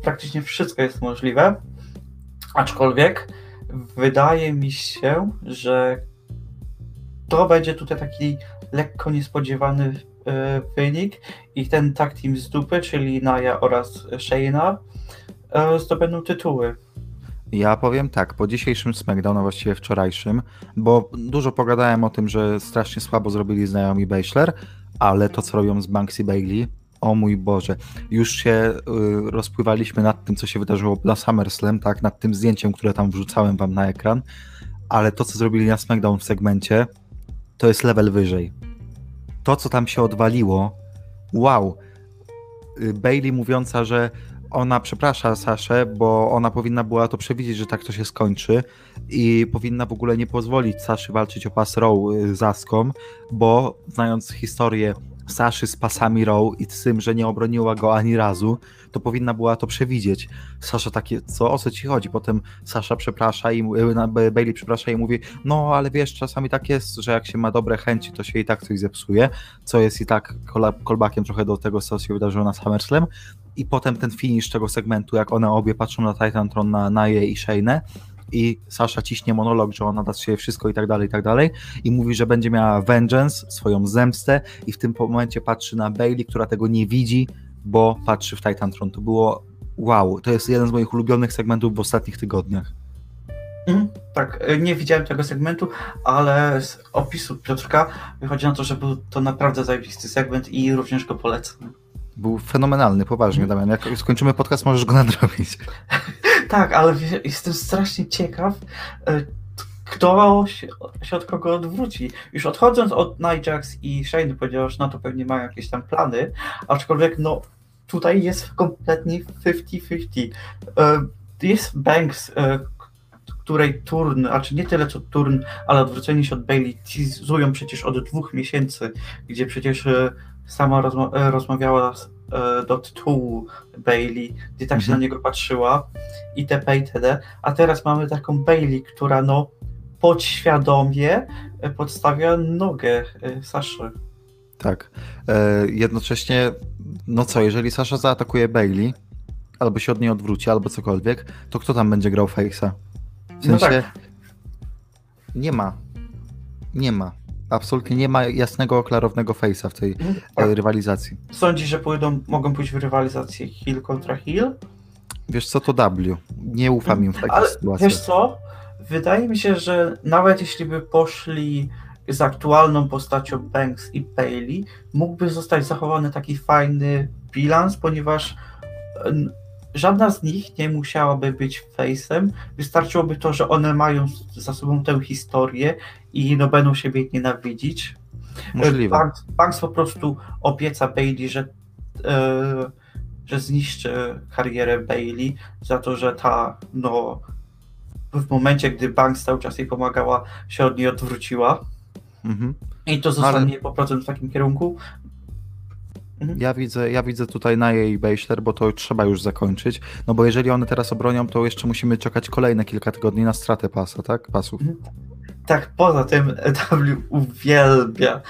Praktycznie wszystko jest możliwe, aczkolwiek wydaje mi się, że to będzie tutaj taki lekko niespodziewany e, wynik i ten tag team z dupy, czyli Naya oraz Shayna e, zdobędą tytuły. Ja powiem tak, po dzisiejszym SmackDown, a właściwie wczorajszym, bo dużo pogadałem o tym, że strasznie słabo zrobili znajomi Baszler, ale to, co robią z Banksy Bailey, o mój Boże, już się y, rozpływaliśmy nad tym, co się wydarzyło na SummerSlam, tak, nad tym zdjęciem, które tam wrzucałem wam na ekran, ale to, co zrobili na SmackDown w segmencie, to jest level wyżej. To, co tam się odwaliło, wow. Y, Bailey mówiąca, że ona przeprasza Saszę, bo ona powinna była to przewidzieć, że tak to się skończy i powinna w ogóle nie pozwolić Saszy walczyć o pas Row y, z Aską, bo znając historię Saszy z pasami Row i tym, że nie obroniła go ani razu, to powinna była to przewidzieć. Sasza takie, co, o co ci chodzi? Potem Sasza przeprasza i Bailey przeprasza i mówi, no ale wiesz, czasami tak jest, że jak się ma dobre chęci, to się i tak coś zepsuje, co jest i tak kolbakiem trochę do tego, co się wydarzyło na SummerSlam. I potem ten finish tego segmentu, jak one obie patrzą na Titan Tron, na Naję i Shane i Sasza ciśnie monolog, że ona da się wszystko i tak dalej, i tak dalej i mówi, że będzie miała vengeance, swoją zemstę i w tym momencie patrzy na Bailey, która tego nie widzi, bo patrzy w Titan Tron. To było wow, to jest jeden z moich ulubionych segmentów w ostatnich tygodniach. Mm, tak, e, nie widziałem tego segmentu, ale z opisu Piotrka wychodzi na to, że był to naprawdę zajebisty segment i również go polecam. Był fenomenalny, poważnie, mm. Damian. Jak skończymy podcast, możesz go nadrobić. tak, ale jestem strasznie ciekaw, e, kto się, się, od kogo odwróci. Już odchodząc od Nijax i Shane, ponieważ na to pewnie mają jakieś tam plany, aczkolwiek no tutaj jest kompletnie 50-50. E, jest Banks, e, której turn, a czy nie tyle co turn, ale odwrócenie się od Bailey teasują przecież od dwóch miesięcy, gdzie przecież sama rozma rozmawiała do tytułu Bailey, gdzie tak się na mhm. niego patrzyła itp. itd. A teraz mamy taką Bailey, która no podświadomie e, podstawia nogę e, Saszy. Tak. E, jednocześnie, no co, jeżeli Sasha zaatakuje Bailey, albo się od niej odwróci, albo cokolwiek, to kto tam będzie grał Face'a? W no sensie, no tak. nie ma. Nie ma. Absolutnie nie ma jasnego, klarownego face'a w tej tak. rywalizacji. Sądzisz, że pójdą, mogą pójść w rywalizację Hill kontra Hill? Wiesz co, to W. Nie ufam im w takich Ale sytuacjach. Wiesz co, wydaje mi się, że nawet jeśli by poszli z aktualną postacią Banks i Bailey, mógłby zostać zachowany taki fajny bilans, ponieważ żadna z nich nie musiałaby być face'em. Wystarczyłoby to, że one mają za sobą tę historię i no będą siebie nienawidzić. Możliwe. Banks, Banks po prostu obieca Bailey, że, e, że zniszczy karierę Bailey za to, że ta no w momencie, gdy Banks cały czas jej pomagała, się od niej odwróciła. Mhm. I to zostanie Ale... po prostu w takim kierunku. Mhm. Ja widzę, ja widzę tutaj na jej Beisler, bo to trzeba już zakończyć. No bo jeżeli one teraz obronią, to jeszcze musimy czekać kolejne kilka tygodni na stratę pasa, tak? Pasów. Mhm. Tak, poza tym W uwielbia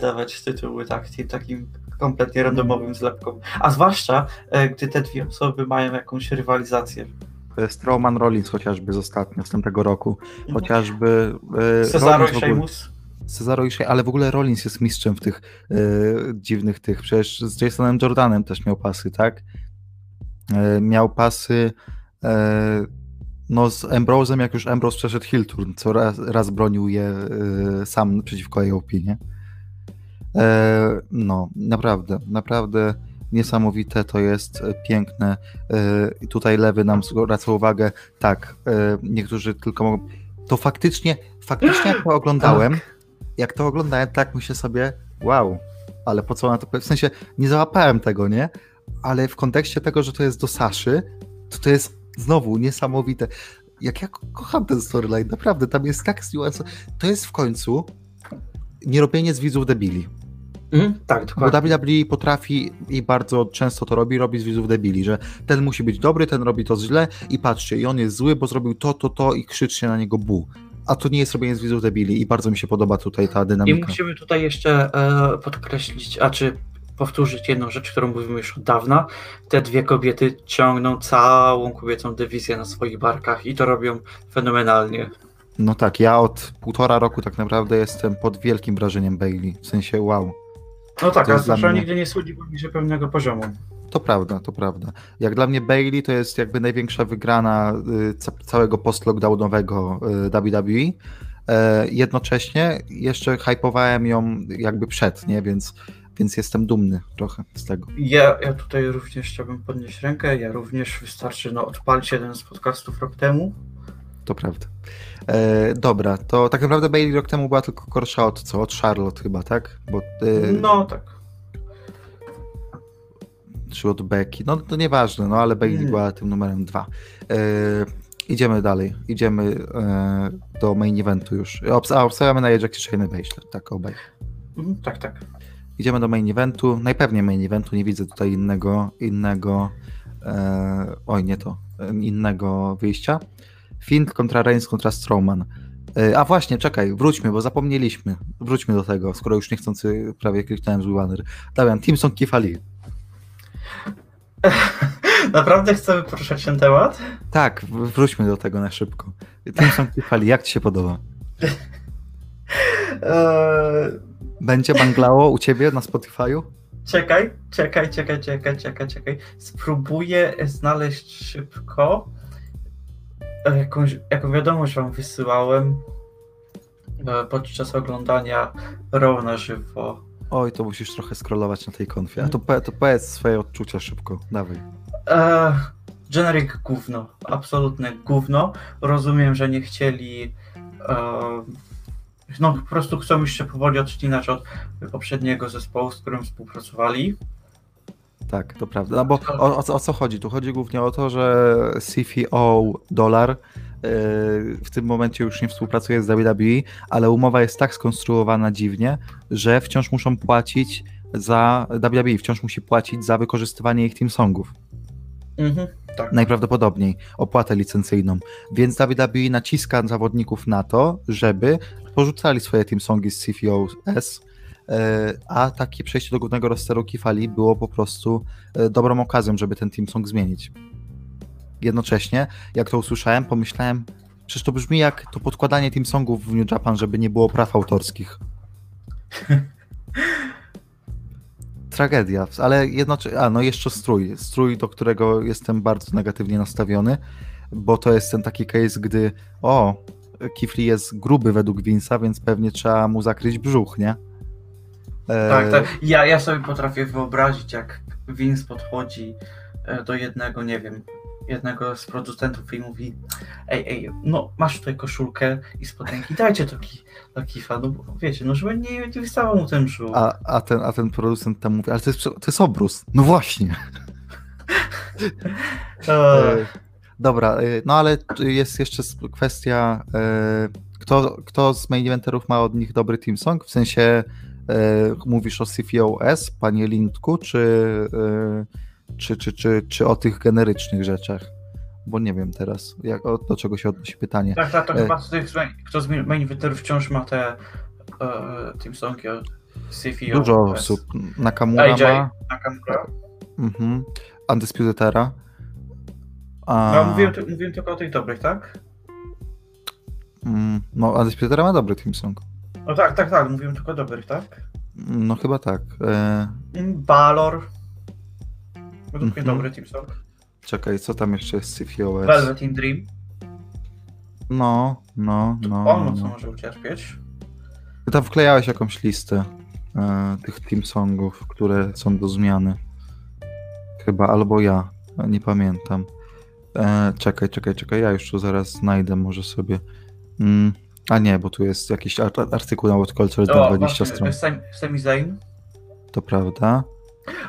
dawać tytuły tak, takim kompletnie randomowym zlepkom. A zwłaszcza, e, gdy te dwie osoby mają jakąś rywalizację. Strowman Rollins chociażby z ostatnio, z tamtego roku. Mhm. Chociażby. Cesaro i Sheamus. Cesaro i Shea, ale w ogóle Rollins jest mistrzem w tych e, dziwnych tych. Przecież z Jasonem Jordanem też miał pasy, tak? E, miał pasy e, no z Ambrosem, jak już Ambrose przeszedł Hill Turn, co raz, raz bronił je e, sam przeciwko jej opinie. E, no, naprawdę, naprawdę niesamowite to jest, e, piękne. Tutaj lewy nam zwraca uwagę, tak, niektórzy tylko mogą. To faktycznie, faktycznie jak to oglądałem, tak jak to oglądałem, tak myślę sobie, wow, ale po co na to, w sensie nie załapałem tego, nie? Ale w kontekście tego, że to jest do Saszy, to to jest znowu niesamowite. Jak ja kocham ten storyline, naprawdę, tam jest tak zniuansowany. To jest w końcu nie robienie z widzów debili. Mhm, tak, Bo dokładnie. WWE potrafi i bardzo często to robi, robi z widzów debili, że ten musi być dobry, ten robi to źle i patrzcie, i on jest zły, bo zrobił to, to, to i krzyczcie na niego bu. A to nie jest robienie z widzów debili i bardzo mi się podoba tutaj ta I dynamika. musimy tutaj jeszcze e, podkreślić, a czy powtórzyć jedną rzecz, którą mówimy już od dawna. Te dwie kobiety ciągną całą kobiecą dywizję na swoich barkach i to robią fenomenalnie. No tak, ja od półtora roku tak naprawdę jestem pod wielkim wrażeniem Bailey. W sensie wow. No tak, a mnie- nigdy nie schodzi poniżej pewnego poziomu. To prawda, to prawda. Jak dla mnie Bailey to jest jakby największa wygrana y, ca całego post-lockdownowego y, WWE. E, jednocześnie jeszcze hypowałem ją jakby przed, nie? Więc, więc jestem dumny trochę z tego. Ja, ja tutaj również chciałbym podnieść rękę. Ja również wystarczy no, odpalić jeden z podcastów rok temu. To prawda. E, dobra, to tak naprawdę Bailey rok temu była tylko gorsza od co? Od Charlotte chyba, tak? Bo, y, No tak. Czy od Becky? No to nieważne, no ale Bailey Mm. była tym numerem dwa. E, idziemy dalej. Idziemy e, do main eventu już. Obs- a obstawiamy na i Shayna Baszler, tak obaj. Mhm, tak, tak. Idziemy do main eventu. Najpewniej main eventu, nie widzę tutaj innego, innego, e, oj nie to, e, innego wyjścia. Finn kontra Reigns kontra Strowman. E, a właśnie, czekaj, wróćmy, bo zapomnieliśmy. Wróćmy do tego, skoro już niechcący prawie kliknąłem zły banner. Damian, Timson Kifali. Naprawdę chcemy poruszać ten temat? Tak, wróćmy do tego na szybko. Timson Kifali, jak ci się podoba? Eee, Będzie banglało u ciebie na Spotify'u? czekaj, czekaj, czekaj, czekaj, czekaj, czekaj. Spróbuję znaleźć szybko. e, Jakąś, jaką wiadomość wam wysyłałem e, podczas oglądania Raw na żywo. Oj, to musisz trochę scrollować na tej konfie. A to, po- to powiedz swoje odczucia szybko, dawaj. Generic gówno, absolutne gówno. Rozumiem, że nie chcieli. E, no po prostu chcą już się powoli odcinać od poprzedniego zespołu, z którym współpracowali. Tak, to prawda. No bo o, o, co- o co chodzi? Tu chodzi głównie o to, że CFO Dollar yy, w tym momencie już nie współpracuje z WWE, ale umowa jest tak skonstruowana dziwnie, że wciąż muszą płacić za WWE, wciąż musi płacić za wykorzystywanie ich team songów. Mhm, tak. najprawdopodobniej opłatę licencyjną. Więc WWE naciska zawodników na to, żeby porzucali swoje team songi z CFOS, e, a takie przejście do głównego rosteru Kifali było po prostu e, dobrą okazją, żeby ten team song zmienić. Jednocześnie, jak to usłyszałem, pomyślałem, przecież to brzmi jak to podkładanie team songów w New Japan, żeby nie było praw autorskich. Tragedia, ale jednocześnie, a no jeszcze strój, strój, do którego jestem bardzo negatywnie nastawiony, bo to jest ten taki case, gdy o, Kifli jest gruby według Vince'a, więc pewnie trzeba mu zakryć brzuch, nie? E, Tak, tak. Ja, ja sobie potrafię wyobrazić, jak Vince podchodzi e, do jednego, nie wiem, jednego z producentów i mówi ej, ej, no masz tutaj koszulkę i spodenki, dajcie to ki, do Kifa, no bo wiecie, no żeby nie, nie wystawał mu ten brzuch. A, a, ten, a ten producent tam mówi, ale to jest, to jest obrus. No właśnie. E, Dobra, e, no ale jest jeszcze kwestia, e, kto, kto z main eventerów ma od nich dobry team song? W sensie mówisz o CFOS, panie Lindku, czy, czy, czy, czy, czy o tych generycznych rzeczach? Bo nie wiem teraz, jak, o, do czego się odnosi pytanie. tak, tak, to e, chyba z tych, kto z main wciąż ma te e, team songi. Dużo osób. Nakamura AJ ma, Nakamura. mhm, Undisputed Era. A, No, mówiłem, mówiłem tylko o tych dobrych, tak? mm, no, Undisputed Era ma dobry team song. No tak, tak, tak, mówiłem tylko o dobrych, tak? No chyba tak. E, Balor. Według mnie Mhm. dobry team song. czekaj, co tam jeszcze jest z CFOS? Velvet in Dream. No, no, To no. on no, mocno no. może ucierpieć. Ty tam wklejałeś jakąś listę e, tych team songów, które są do zmiany. Chyba, albo ja, nie pamiętam. E, czekaj, czekaj, czekaj, ja już tu zaraz znajdę może sobie. Mm, a nie, bo tu jest jakiś ar- artykuł na What Culture na O, 20 właśnie, stron. Sam- Sami Zayn. To prawda.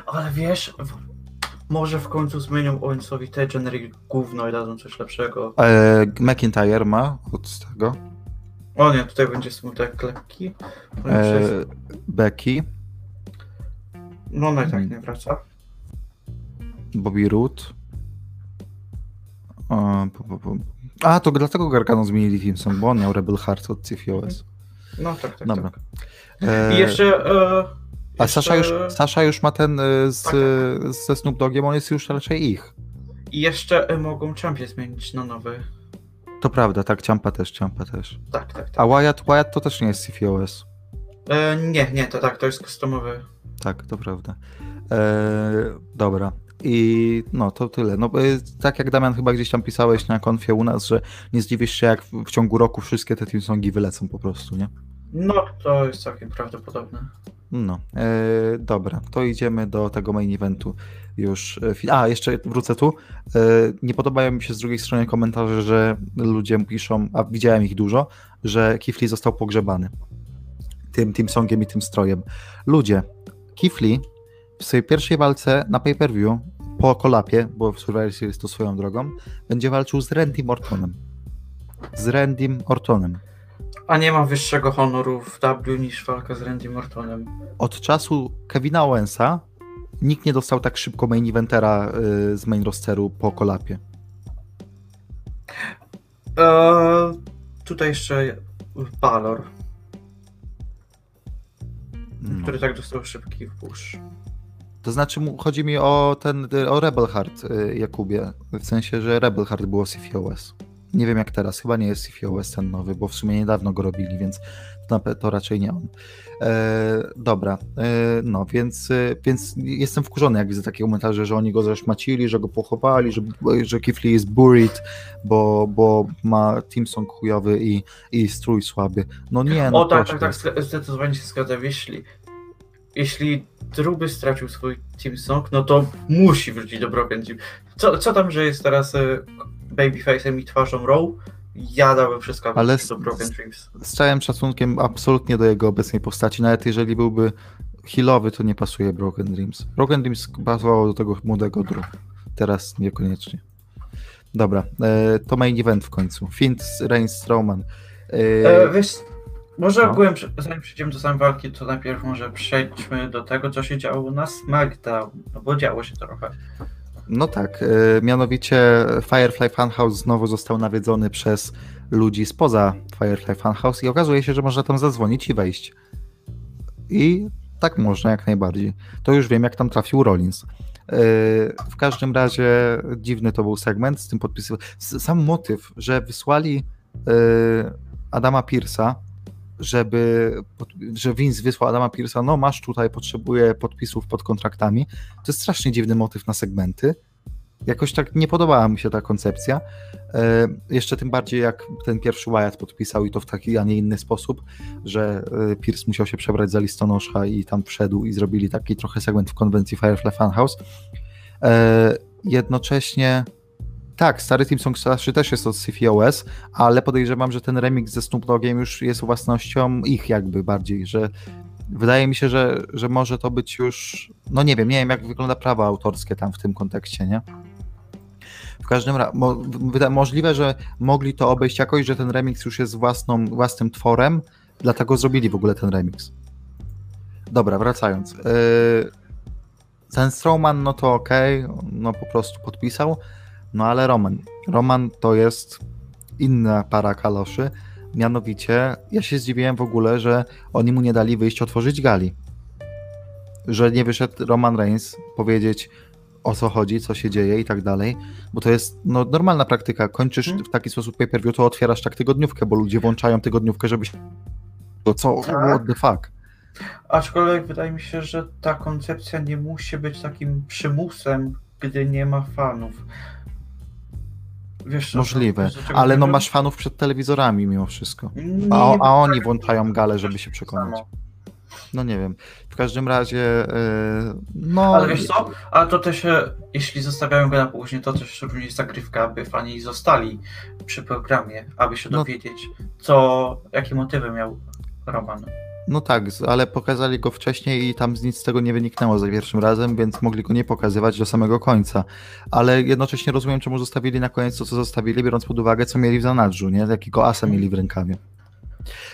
Ale wiesz, w, może w końcu zmienią Owensowi te generic gówno i dadzą coś lepszego. E, McIntyre ma od tego. O nie, tutaj będzie smutek lekki. E, jest- Becky, No ona i tak nie wraca. Bobby po, po, po. A, to dlatego Gargano zmienili Teamsong, bo on miał Rebel Heart od CFOS. No tak, tak, Dobra. tak. E, I jeszcze... E, A jeszcze- Sasza już, Sasza już ma ten e, z, Tak. ze Snoop Dogiem, on jest już raczej ich. I jeszcze e, mogą czempie zmienić na nowy. To prawda, tak, Ciampa też, Ciampa też. Tak, tak, tak. A Wyatt, Wyatt to też nie jest CFOS. E, nie, nie, to tak, to jest customowy. Tak, to prawda. E, dobra. I no to tyle. No, e, tak jak Damian chyba gdzieś tam pisałeś na konfie u nas, że nie zdziwisz się, jak w, w ciągu roku wszystkie te teamsongi wylecą po prostu, nie? No, to jest całkiem prawdopodobne. No, e, dobra, to idziemy do tego main eventu już. e, A, jeszcze wrócę tu. E, nie podobają mi się z drugiej strony komentarze, że ludzie piszą, a widziałem ich dużo, że Kifli został pogrzebany tym, tym songiem i tym strojem. Ludzie, Kifli w swojej pierwszej walce na pay-per-view po kolapie, bo w Survivor Series to swoją drogą, będzie walczył z Randym Ortonem. Z Randym Ortonem. A nie ma wyższego honoru w W niż walka z Randy Ortonem. od czasu Kevina Owensa nikt nie dostał tak szybko main eventera y, z main rosteru po kolapie. Eee, tutaj jeszcze Balor, No. który tak dostał szybki push. To znaczy chodzi mi o ten o Rebel Heart y, Jakubie, w sensie, że Rebel Heart było CFOS. Nie wiem jak teraz, chyba nie jest CFOS ten nowy, bo w sumie niedawno go robili, więc to, raczej nie on. E, dobra, e, no więc, e, więc jestem wkurzony, jak widzę takie komentarze, że oni go zaszmacili, że go pochowali, że, że Kifli jest buried, bo, bo ma team song chujowy i, i strój słaby. No nie, no o tak, proszę. tak, tak, zdecydowanie się zgadzam. Jeśli, jeśli Druby stracił swój team song, no to musi wrócić do Broken Team. Co, co tam, że jest teraz e, babyface'em i twarzą Raw? Ja dałem wszystko, Ale do z- Broken Dreams. z całym szacunkiem absolutnie do jego obecnej postaci, nawet jeżeli byłby healowy, to nie pasuje Broken Dreams. Broken Dreams pasowało do tego młodego Drew. Teraz niekoniecznie. Dobra, e, to main event w końcu. Fint, Reigns, Strowman. E, E, wiesz, może no. ogółem, zanim przejdziemy do samej walki, to najpierw może przejdźmy do tego, co się działo na SmackDown, no bo działo się trochę. No tak, e, mianowicie Firefly Funhouse znowu został nawiedzony przez ludzi spoza Firefly Funhouse i okazuje się, że można tam zadzwonić i wejść. I tak można, jak najbardziej. To już wiem, jak tam trafił Rollins. E, W każdym razie dziwny to był segment z tym podpisem. Sam motyw, że wysłali e, Adama Pierce'a, żeby, że Vince wysłał Adama Pierce'a, no masz tutaj, potrzebuję podpisów pod kontraktami. To jest strasznie dziwny motyw na segmenty. Jakoś tak nie podobała mi się ta koncepcja. E, jeszcze tym bardziej jak ten pierwszy Wyatt podpisał i to w taki, a nie inny sposób, że e, Pierce musiał się przebrać za listonosza i tam wszedł i zrobili taki trochę segment w konwencji Firefly Funhouse. E, jednocześnie tak, stary Team Song starszy też jest od CFOS, ale podejrzewam, że ten remix ze Snoop Doggiem już jest własnością ich jakby bardziej, że wydaje mi się, że, że może to być już, no nie wiem, nie wiem jak wygląda prawo autorskie tam w tym kontekście, nie? W każdym razie, mo, możliwe, że mogli to obejść jakoś, że ten remix już jest własną, własnym tworem, dlatego zrobili w ogóle ten remix. Dobra, wracając. Yy, ten Strowman, no to okej, no po prostu podpisał, no ale Roman. Roman to jest inna para kaloszy, mianowicie ja się zdziwiłem w ogóle, że oni mu nie dali wyjść otworzyć gali. Że nie wyszedł Roman Reigns powiedzieć o co chodzi, co się dzieje i tak dalej, bo to jest no, normalna praktyka. Kończysz Hmm. w taki sposób pay-per-view, to otwierasz tak tygodniówkę, bo ludzie włączają tygodniówkę, żeby się... To co? What the fuck? Aczkolwiek wydaje mi się, że ta koncepcja nie musi być takim przymusem, gdy nie ma fanów. Wiesz, co- Możliwe, czego ale no masz fanów przed telewizorami mimo wszystko. A, a bo oni tak włączają galę, żeby się przekonać. No nie wiem. W każdym razie, yy, no. Ale wiesz co? Ale to też, e, jeśli zostawiają go na później, to też również zagrywka, aby fani zostali przy programie, aby się No. dowiedzieć, co, jakie motywy miał Roman. No tak, ale pokazali go wcześniej i tam nic z tego nie wyniknęło za pierwszym razem, więc mogli go nie pokazywać do samego końca. Ale jednocześnie rozumiem, czemu zostawili na koniec to, co zostawili, biorąc pod uwagę, co mieli w zanadrzu, nie? Jakiego asa mieli w rękawie.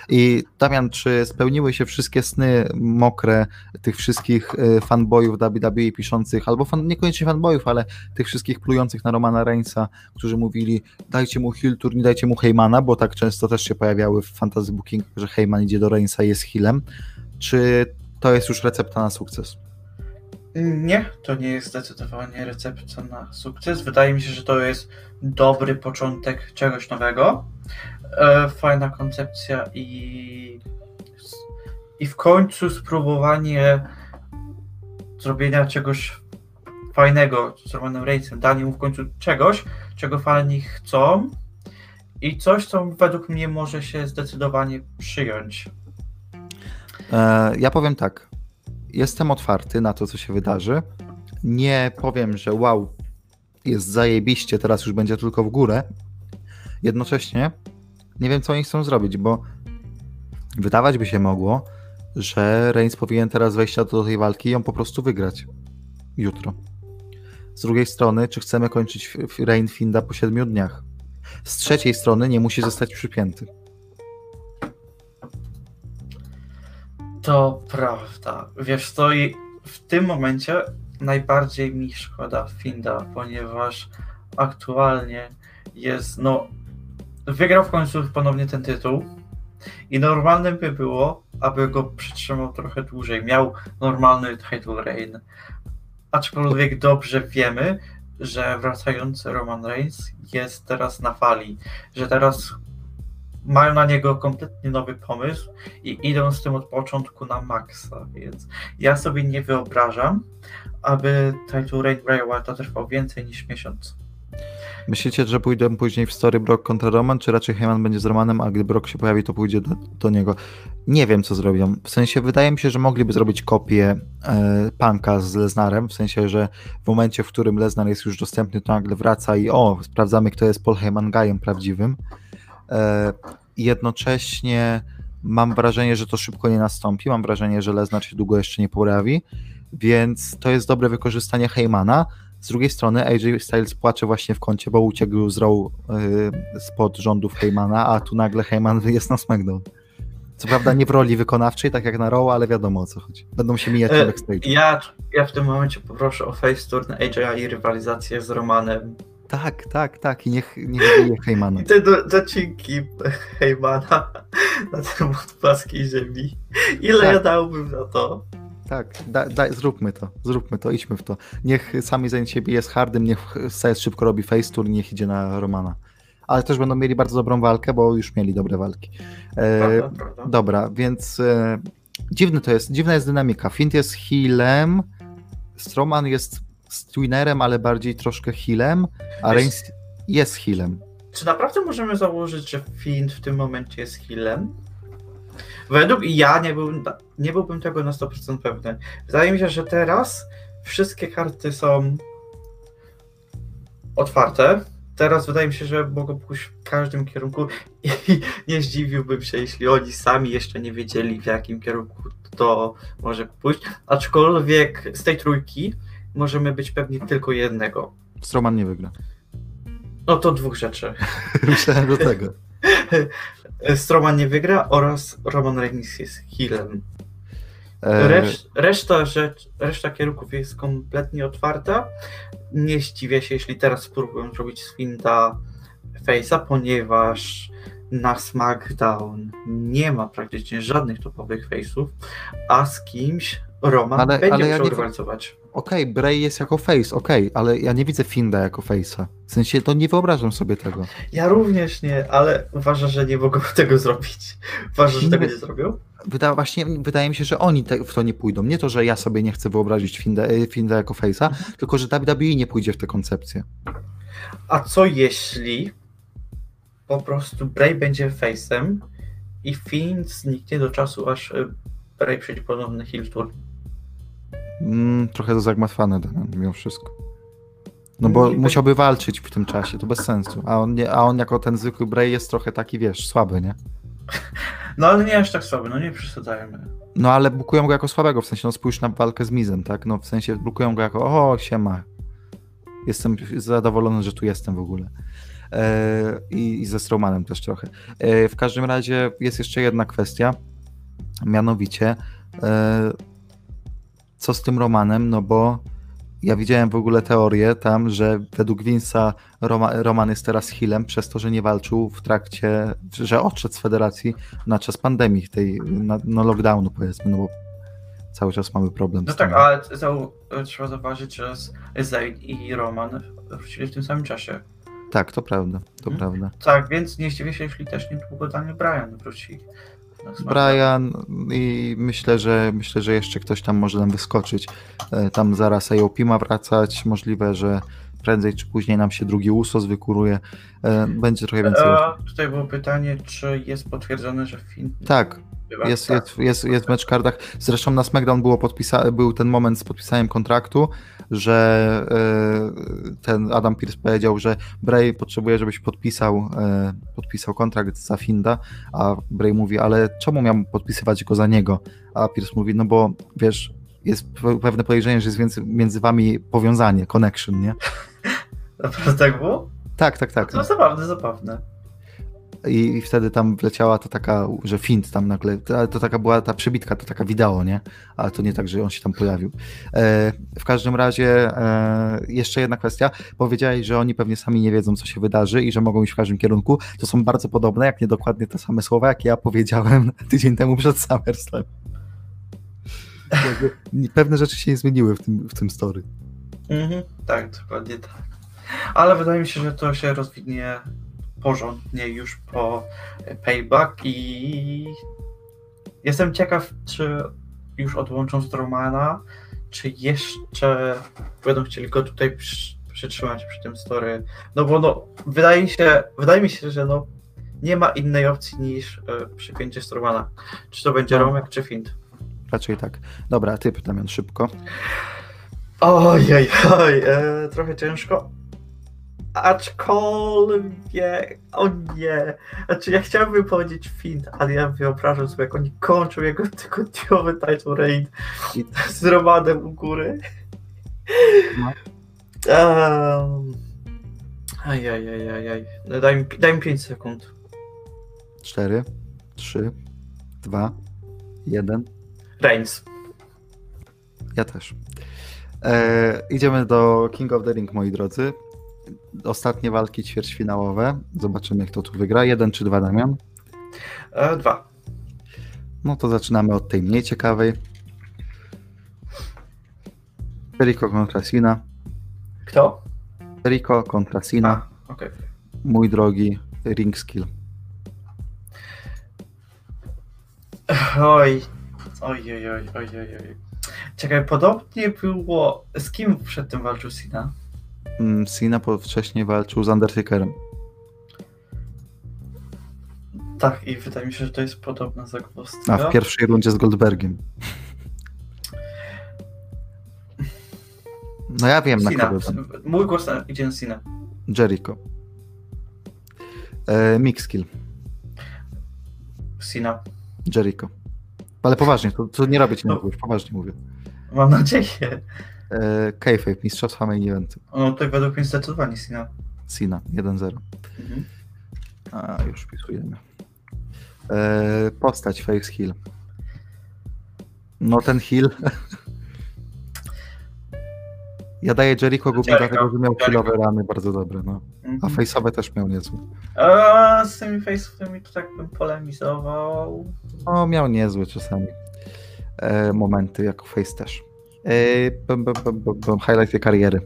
I Damian, czy spełniły się wszystkie sny mokre tych wszystkich y, fanboyów WWE piszących, albo fan, niekoniecznie fanboyów, ale tych wszystkich plujących na Romana Reignsa, którzy mówili dajcie mu heel turn, dajcie mu Heymana, bo tak często też się pojawiały w fantasy booking, że Heyman idzie do Reignsa i jest healem. Czy to jest już recepta na sukces? Nie, to nie jest zdecydowanie recepta na sukces. Wydaje mi się, że to jest dobry początek czegoś nowego. E, fajna koncepcja i, i w końcu spróbowanie zrobienia czegoś fajnego z Romanem Reignsem, danie mu w końcu czegoś, czego fani chcą i coś, co według mnie może się zdecydowanie przyjąć. E, ja powiem tak. Jestem otwarty na to, co się wydarzy. Nie powiem, że wow, jest zajebiście, teraz już będzie tylko w górę. Jednocześnie nie wiem, co oni chcą zrobić, bo wydawać by się mogło, że Reigns powinien teraz wejść do tej walki i ją po prostu wygrać. Jutro. Z drugiej strony, czy chcemy kończyć Reign Finda po siedmiu dniach? Z trzeciej strony, nie musi zostać przypięty. To prawda. Wiesz co, i w tym momencie najbardziej mi szkoda Finda, ponieważ aktualnie jest, no, wygrał w końcu ponownie ten tytuł i normalnym by było, aby go przytrzymał trochę dłużej. Miał normalny title reign. Aczkolwiek dobrze wiemy, że wracający Roman Reigns jest teraz na fali, że teraz mają na niego kompletnie nowy pomysł i idą z tym od początku na maksa, więc ja sobie nie wyobrażam, aby title reign Bray Wyatta trwał więcej niż miesiąc. Myślicie, że pójdę później w story Brock kontra Roman, czy raczej Heyman będzie z Romanem, a gdy Brock się pojawi, to pójdzie do, do niego? Nie wiem, co zrobią. W sensie, wydaje mi się, że mogliby zrobić kopię e, Panka z Lesnarem, w sensie, że w momencie, w którym Lesnar jest już dostępny, to nagle wraca i o, sprawdzamy, kto jest Paul Heyman gajem prawdziwym. E, jednocześnie mam wrażenie, że to szybko nie nastąpi, mam wrażenie, że Lesnar się długo jeszcze nie pojawi, więc to jest dobre wykorzystanie Heymana, z drugiej strony AJ Styles płacze właśnie w kącie, bo uciekł z Raw yy, spod rządów Heymana, a tu nagle Heyman jest na SmackDown. Co prawda nie w roli wykonawczej, tak jak na Raw, ale wiadomo o co chodzi. Będą się mijać na backstage. Ja, ja w tym momencie poproszę o face turn AJ i rywalizację z Romanem. Tak, tak, tak. I niech, niech bije Heymana. I te do, docinki Heymana na temat płaskiej ziemi. Ile tak. ja dałbym na to? Tak, da, da, zróbmy to, zróbmy to, idźmy w to. Niech sami za siebie jest hardym, niech Styles szybko robi face tour, niech idzie na Romana. Ale też będą mieli bardzo dobrą walkę, bo już mieli dobre walki. E, prawda, prawda. Dobra, więc e, dziwny to jest, dziwna jest dynamika. Fint jest healem, Strowman jest Twinerem, ale bardziej troszkę healem, a Reigns jest healem. Czy naprawdę możemy założyć, że Fint w tym momencie jest healem? Według ja nie, był, nie byłbym tego na 100% pewny. Wydaje mi się, że teraz wszystkie karty są otwarte. Teraz wydaje mi się, że mogą pójść w każdym kierunku i nie zdziwiłbym się, jeśli oni sami jeszcze nie wiedzieli, w jakim kierunku to może pójść. Aczkolwiek z tej trójki możemy być pewni tylko jednego. Stroman nie wygra. No to dwóch rzeczy. Myślałem do tego. Strowman nie wygra oraz Roman Reigns jest healem. E, Reszt, reszta, rzecz, reszta kierunków jest kompletnie otwarta. Nie zdziwię się, jeśli teraz spróbują zrobić Swinta Face'a, ponieważ na SmackDown nie ma praktycznie żadnych topowych face'ów, a z kimś Roman ale, będzie ale musiał ja rywalizować. Okej, okay, Bray jest jako face, okej, okay, ale ja nie widzę Finda jako face'a. W sensie to nie wyobrażam sobie tego. Ja również nie, ale uważam, że nie mogą tego zrobić. Uważasz, że tego nie zrobią? Wyda, właśnie wydaje mi się, że oni te, w to nie pójdą. Nie to, że ja sobie nie chcę wyobrazić Finda, e, Finda jako face'a, mhm. tylko że WWE nie pójdzie w tę koncepcję. A co jeśli po prostu Bray będzie face'em i Finn zniknie do czasu, aż e, Bray przejdzie ponowny heel tour? Mm, trochę to zagmatwane mimo wszystko. No bo musiałby walczyć w tym czasie, to bez sensu. A on, nie, a on jako ten zwykły Bray jest trochę taki, wiesz, słaby, nie? No ale nie aż tak słaby, no nie przesadzajmy. No ale bukują go jako słabego, w sensie, no spójrz na walkę z Mizem, tak? No w sensie bukują go jako, o, siema. Jestem zadowolony, że tu jestem w ogóle. e, i, i ze Strowmanem też trochę. E, w każdym razie jest jeszcze jedna kwestia, mianowicie e, co z tym Romanem, no bo ja widziałem w ogóle teorię tam, że według Vince'a Roma, Roman jest teraz healem przez to, że nie walczył w trakcie, że odszedł z federacji na czas pandemii, tej na, no lockdownu powiedzmy, no bo cały czas mamy problem No tak, ale zau- trzeba zauważyć, że Zayn i Roman wrócili w tym samym czasie. Tak, to prawda, to Mhm. prawda. Tak, więc nie zdziwię się, jeśli też niedługo Daniel Bryan wróci. Na SmackDown. Brian i myślę, że myślę, że jeszcze ktoś tam może nam wyskoczyć. E, Tam zaraz AOP ma wracać, możliwe, że prędzej czy później nam się drugi Usos wykuruje. E, Będzie trochę więcej. A, tutaj było pytanie, czy jest potwierdzone, że Finn Tak, jest, tak. jest, jest, jest w matchcardach. Zresztą na SmackDown było podpisa- był ten moment z podpisaniem kontraktu, że e, ten Adam Pierce powiedział, że Bray potrzebuje, żebyś podpisał, e, podpisał kontrakt za Finda, a Bray mówi, ale czemu miałem podpisywać go za niego? A Pierce mówi, no bo wiesz, jest pe- pewne podejrzenie, że jest między, między wami powiązanie, connection, nie? Naprawdę tak było? Tak, tak, tak. To zabawne, zabawne. I, wtedy tam wleciała to taka, że Fint tam nagle, to, taka była ta przebitka, to taka wideo, nie? Ale to nie tak, że on się tam pojawił. E, w każdym razie e, jeszcze jedna kwestia. Powiedziałeś, że oni pewnie sami nie wiedzą, co się wydarzy i że mogą iść w każdym kierunku. To są bardzo podobne, jak nie dokładnie te same słowa, jak ja powiedziałem tydzień temu przed SummerSlam. Pewne rzeczy się nie zmieniły w tym, w tym story. Mhm, tak, dokładnie tak. Ale wydaje mi się, że to się rozwinie porządnie już po payback i jestem ciekaw, czy już odłączą Strowmana, czy jeszcze będą chcieli go tutaj przy, przytrzymać przy tym story. No bo no, wydaje mi się, wydaje mi się, że no nie ma innej opcji niż e, przypięcie Strowmana. Czy to będzie No. Romek, czy Fint. Raczej tak. Dobra, typ Damian, szybko. Ojej, oj, e, trochę ciężko. Aczkolwiek, o nie. Znaczy, ja chciałbym powiedzieć Fint, ale ja wyobrażam sobie, jak oni kończą jego tygodniowy title I- z Romanem u góry. No. Um, Ajajajajaj. No, Daj mi, daj mi 5 sekund. 4, 3, 2, 1. Reigns. Ja też. E, idziemy do King of the Ring, moi drodzy. Ostatnie walki ćwierćfinałowe. Zobaczymy, kto tu wygra. Jeden czy dwa, Damian? E, dwa. No to zaczynamy od tej mniej ciekawej. Jericho kontra Sina. Kto? Jericho kontra Sina. A, okej. Mój drogi ring skill. Oj, oj, oj, oj, oj, oj, oj. Czekaj, podobnie było. Z kim przed tym walczył Sina? Mm, Sina po, wcześniej walczył z Undertakerem. Tak, i wydaje mi się, że to jest podobna zagwozdka. A w pierwszej rundzie z Goldbergiem. No ja wiem na Sina. kogo. tam. Mój głos na- idzie na Sina. Jericho. E, mix skill. Sina. Jericho. Ale poważnie, to, to nie robię ci No. poważnie mówię. Mam nadzieję. E, Kayfabe, mistrzostwa main eventu. No to według mnie zdecydowanie Sina. Sina, 1-0. Mhm. A, już wpisujemy. E, postać Face Hill. No ten Hill. ja daję Jericho głównie Jericho, dlatego, że miał chillowe rany bardzo dobre, no. A Mhm. face'owe też miał niezłe. A z tymi face'ami to tak bym polemizował. No, miał niezłe czasami e, momenty, jak face też. Bum, highlighty kariery.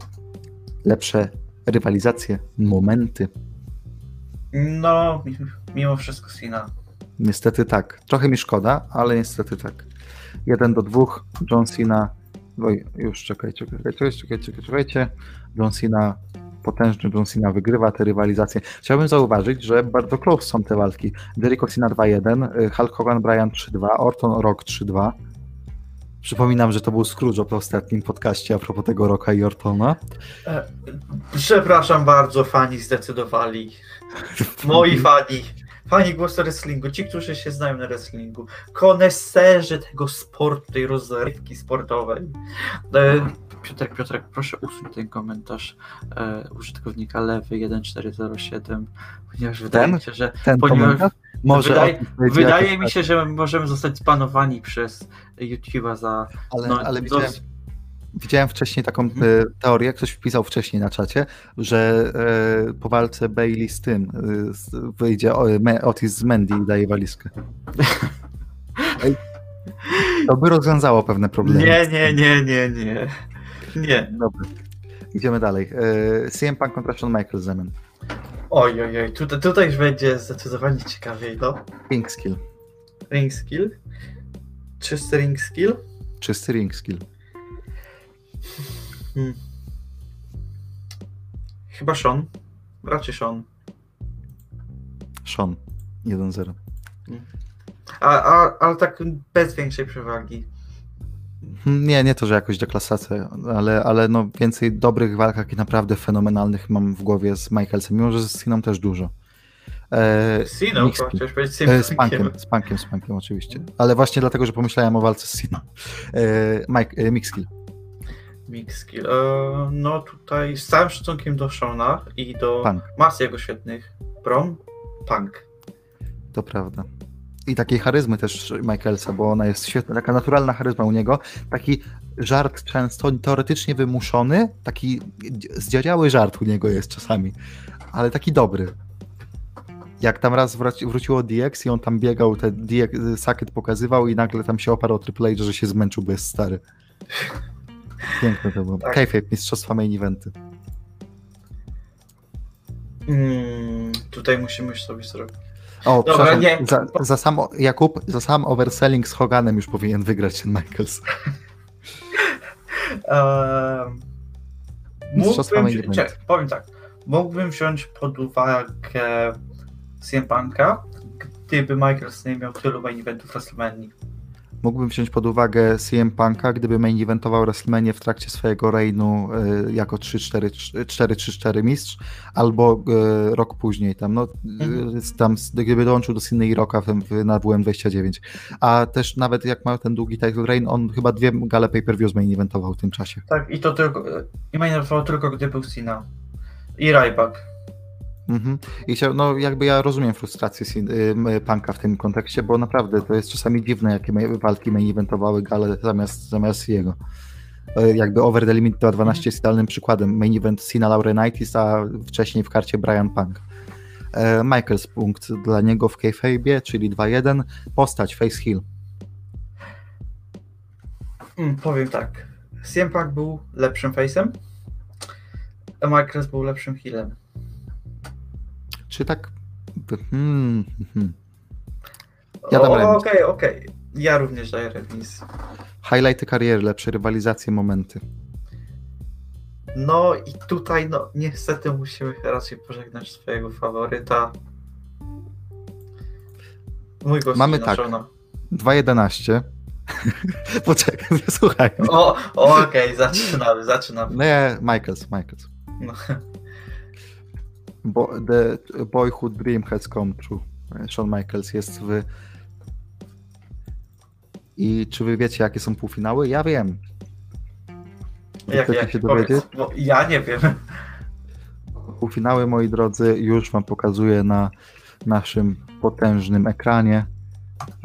Lepsze rywalizacje, momenty. No, mi- mimo wszystko Sina. Niestety tak. Trochę mi szkoda, ale niestety tak. Jeden do dwóch. John Cena. Oj, już czekajcie, czekajcie, czekajcie, czekajcie, czekajcie. John Cena, potężny John Cena wygrywa te rywalizacje. Chciałbym zauważyć, że bardzo close są te walki. Jericho Cena 2-1, y, Hulk Hogan Bryan 3-2, Orton Rock 3-2. Przypominam, że to był Scrooge w ostatnim podcaście a propos tego Rocka i Ortona. E, Przepraszam bardzo, fani zdecydowali. Moi fani. Fani głosu wrestlingu, ci, którzy się znają na wrestlingu, koneserzy tego sportu, tej rozrywki sportowej. E, Piotrek, Piotrek, proszę usuń ten komentarz e, użytkownika lewy 1407, ponieważ wydaje mi się, że Ten Ponieważ komentarz? Może wydaje- wydaje mi się, że możemy zostać zbanowani przez YouTube'a za Ale, no, ale dos- widziałem, widziałem wcześniej taką Mhm. e, teorię, ktoś wpisał wcześniej na czacie, że e, po walce Bailey z tym e, z, wyjdzie o, Me, Otis z Mandy i daje walizkę. To by rozwiązało pewne problemy. Nie, nie, nie, nie, nie. Nie. Dobra. Idziemy dalej. E, CM Punk kontra Shawn Michaels Zemen. Oj, oj, oj, tutaj, tutaj już będzie zdecydowanie ciekawiej, no. Ring skill. Ring skill. Czysty ring skill. Czysty ring skill. Hmm. Chyba Sean. Raczej Sean. Sean. 1-0. A, a, ale tak bez większej przewagi. Nie, nie to, że jakoś deklasacja, ale, ale no więcej dobrych walk i naprawdę fenomenalnych mam w głowie z Michaelsem, mimo że z Siną też dużo. E, Mixed. chciałeś powiedzieć e, z. Punkiem, z Punkiem, z Punkiem oczywiście. Ale właśnie dlatego, że pomyślałem o walce z Siną. E, Mike, e, Mixkill. Mix skill. E, no tutaj z całym szacunkiem do Shona i do Punk, mas jego świetnych prom, Punk. to prawda. I takiej charyzmy też Michaelsa, bo ona jest świetna, taka naturalna charyzma u niego. Taki żart często teoretycznie wymuszony, taki zdziadziały żart u niego jest czasami, ale taki dobry. Jak tam raz wraci, wróciło DX i on tam biegał, te DX, Sakiet pokazywał i nagle tam się oparł o Triple H, że się zmęczył, bo jest stary. Piękne to było. Tak. Kayfabe, mistrzostwa main eventy. Mm, tutaj musimy sobie zrobić. O, Dobra, przepraszam, nie. Za, za sam, Jakub, za sam overselling z Hoganem już powinien wygrać ten Michaels. Um, mógłbym, main wzi- event. czekaj, powiem tak. Mógłbym wziąć pod uwagę CM Punka, gdyby Michaels nie miał tylu main eventów WrestleMania. Mógłbym wziąć pod uwagę CM Punka, gdyby main eventował WrestleMania w trakcie swojego reignu y, jako 3-4 mistrz, albo y, rok później tam, no, Mhm. y, tam gdyby dołączył do Sydney Rocka na WM29. A też nawet jak ma ten długi title reign, on chyba dwie gale pay-per-views main eventował w tym czasie. Tak, i to tylko. I main eventował tylko gdy był Cena. I Ryback. Mhm. I chciał, no jakby ja rozumiem frustrację y, m, Punka w tym kontekście, bo naprawdę to jest czasami dziwne, jakie walki main eventowały gale zamiast, zamiast jego. Y, Jakby Over the Limit 212 jest idealnym przykładem. Main event Sina Laurinaitis, a wcześniej w karcie Brian Punk. E, Michaels punkt dla niego w kayfabe, czyli 2-1. Postać Face Hill. Mm, powiem tak. CM Punk był lepszym face'em, a Michaels był lepszym healem. Czy tak? Hmm, hmm. Ja dam remis. Okej, okej. Ja również daję remis. Highlighty kariery, lepsze rywalizacje, momenty. No i tutaj, no niestety musimy raczej pożegnać swojego faworyta. Mój głos Mamy tak. na Shona. 2-11. Poczekaj, słuchaj. O, okej, zaczynamy, zaczynamy. Nie, Michaels, Michaels. No. Bo the boyhood dream has come true. Shawn Michaels jest w... I czy wy wiecie, jakie są półfinały? Ja wiem. Jak, jak, się dowiedzieć? bo ja nie wiem. Półfinały, moi drodzy, już wam pokazuję na naszym potężnym ekranie.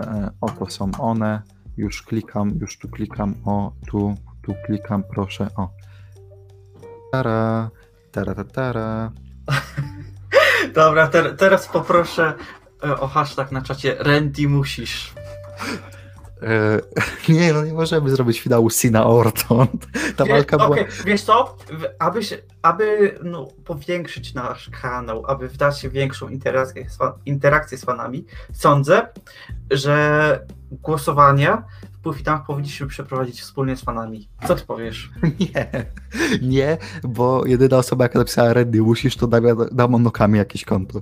E, oto są one. Już klikam, już tu klikam, o, tu, tu klikam, proszę, o. Tara, tara, tara, tara. Dobra, ter, teraz poproszę e, o hashtag na czacie Randy musisz. E, nie, no nie możemy zrobić finału Sina Orton. Ta Wie- walka była... okej, Wiesz co, aby, się, aby no, powiększyć nasz kanał, aby wdać większą interakcję interakcję z fanami, sądzę, że głosowania półfinałach powinniśmy przeprowadzić wspólnie z fanami. Co ty powiesz? Nie, nie, bo jedyna osoba, jaka napisała Randy, musisz, to da, da monokami jakieś konto.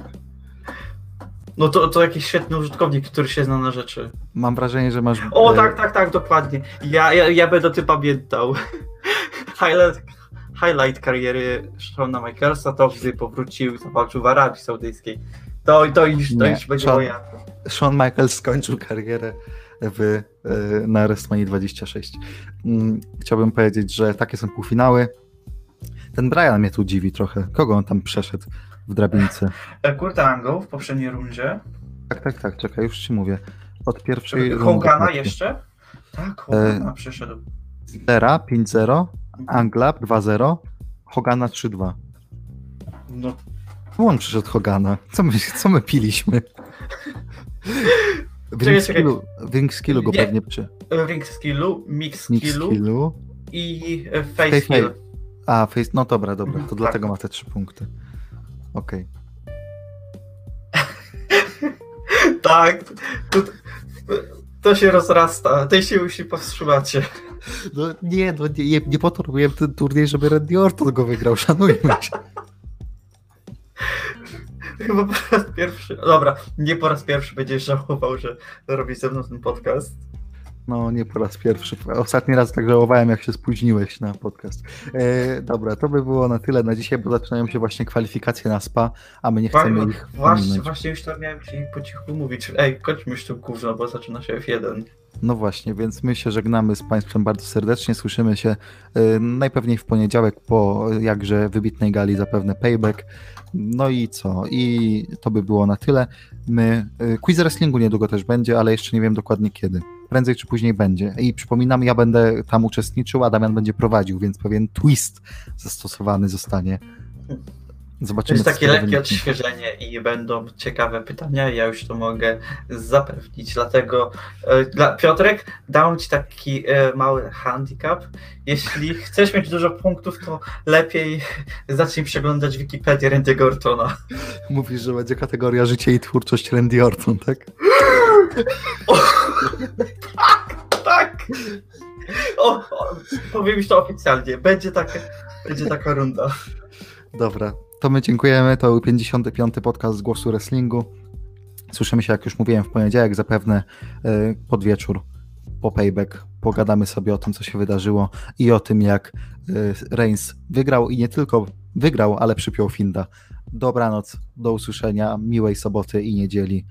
No to, to jakiś świetny użytkownik, który się zna na rzeczy. Mam wrażenie, że masz... O e, tak, tak, tak, dokładnie. Ja, ja, ja będę ty pamiętał. Highlight, highlight kariery Shona Michaelsa to gdy powrócił zawalczył w Arabii Saudyjskiej. To, to już, to Nie, już będzie Shawn- moja. Shawn Michaels skończył karierę w, e, na WrestleMania 26. Mm, Chciałbym powiedzieć, że takie są półfinały. Ten Brian mnie tu dziwi trochę. Kogo on tam przeszedł w drabince? E, Kurt Angle w poprzedniej rundzie. Tak, tak, tak, czekaj, już ci mówię. Od pierwszej Hogana rundy. jeszcze? Tak, E, Hogana przyszedł. Zera 5-0, Anglab 2-0, Hogana 3-2. No, Tu on przyszedł Hogana. Co my, co my piliśmy? W Czekaj, Ring. Skillu, w Ring Skillu go Nie. pewnie przy... ring skillu, mix Mix skillu Skillu. i e, face Face skill. A, face, no dobra, dobra, to Mhm, dlatego tak. ma te trzy punkty. Okej. Tak, to, to się rozrasta. Tej się musi powstrzymacie. No nie, no nie, nie, nie po to robiłem ten turniej, żeby Randy Orton go wygrał, szanujmy się. Chyba po raz pierwszy. Dobra, nie po raz pierwszy będziesz żałował, że robi ze mną ten podcast. No, nie po raz pierwszy. Ostatni raz tak żałowałem, jak się spóźniłeś na podcast. E, dobra, to by było na tyle na dzisiaj, bo zaczynają się właśnie kwalifikacje na SPA, a my nie chcemy Właśnie, ich właśnie, właśnie już to miałem ci po cichu mówić. Ej, kończmy już to gówno, bo zaczyna się F1. No właśnie, więc my się żegnamy z Państwem bardzo serdecznie. Słyszymy się y, najpewniej w poniedziałek po jakże wybitnej gali, zapewne payback. No i co? I to by było na tyle. My, y, quiz wrestlingu niedługo też będzie, ale jeszcze nie wiem dokładnie kiedy. Prędzej czy później będzie. I przypominam, ja będę tam uczestniczył, a Damian będzie prowadził, więc pewien twist zastosowany zostanie. To Zobaczymy. jest co z takie lekkie odświeżenie i będą ciekawe pytania. Ja już to mogę zapewnić. Dlatego, e, dla, Piotrek, dam ci taki e, mały handicap. Jeśli chcesz mieć dużo punktów, to lepiej zacznij przeglądać Wikipedię Randy'ego Ortona. Mówisz, że będzie kategoria życie i twórczość Randy Orton, tak? Tak! O, o, powiem już to oficjalnie. Będzie taka, będzie taka runda. Dobra, to my dziękujemy. To był 55. podcast z Głosu Wrestlingu. Słyszymy się, jak już mówiłem, w poniedziałek, zapewne e, pod wieczór, po payback. Pogadamy sobie o tym, co się wydarzyło i o tym, jak e, Reigns wygrał i nie tylko wygrał, ale przypiął Finda. Dobranoc, do usłyszenia, miłej soboty i niedzieli.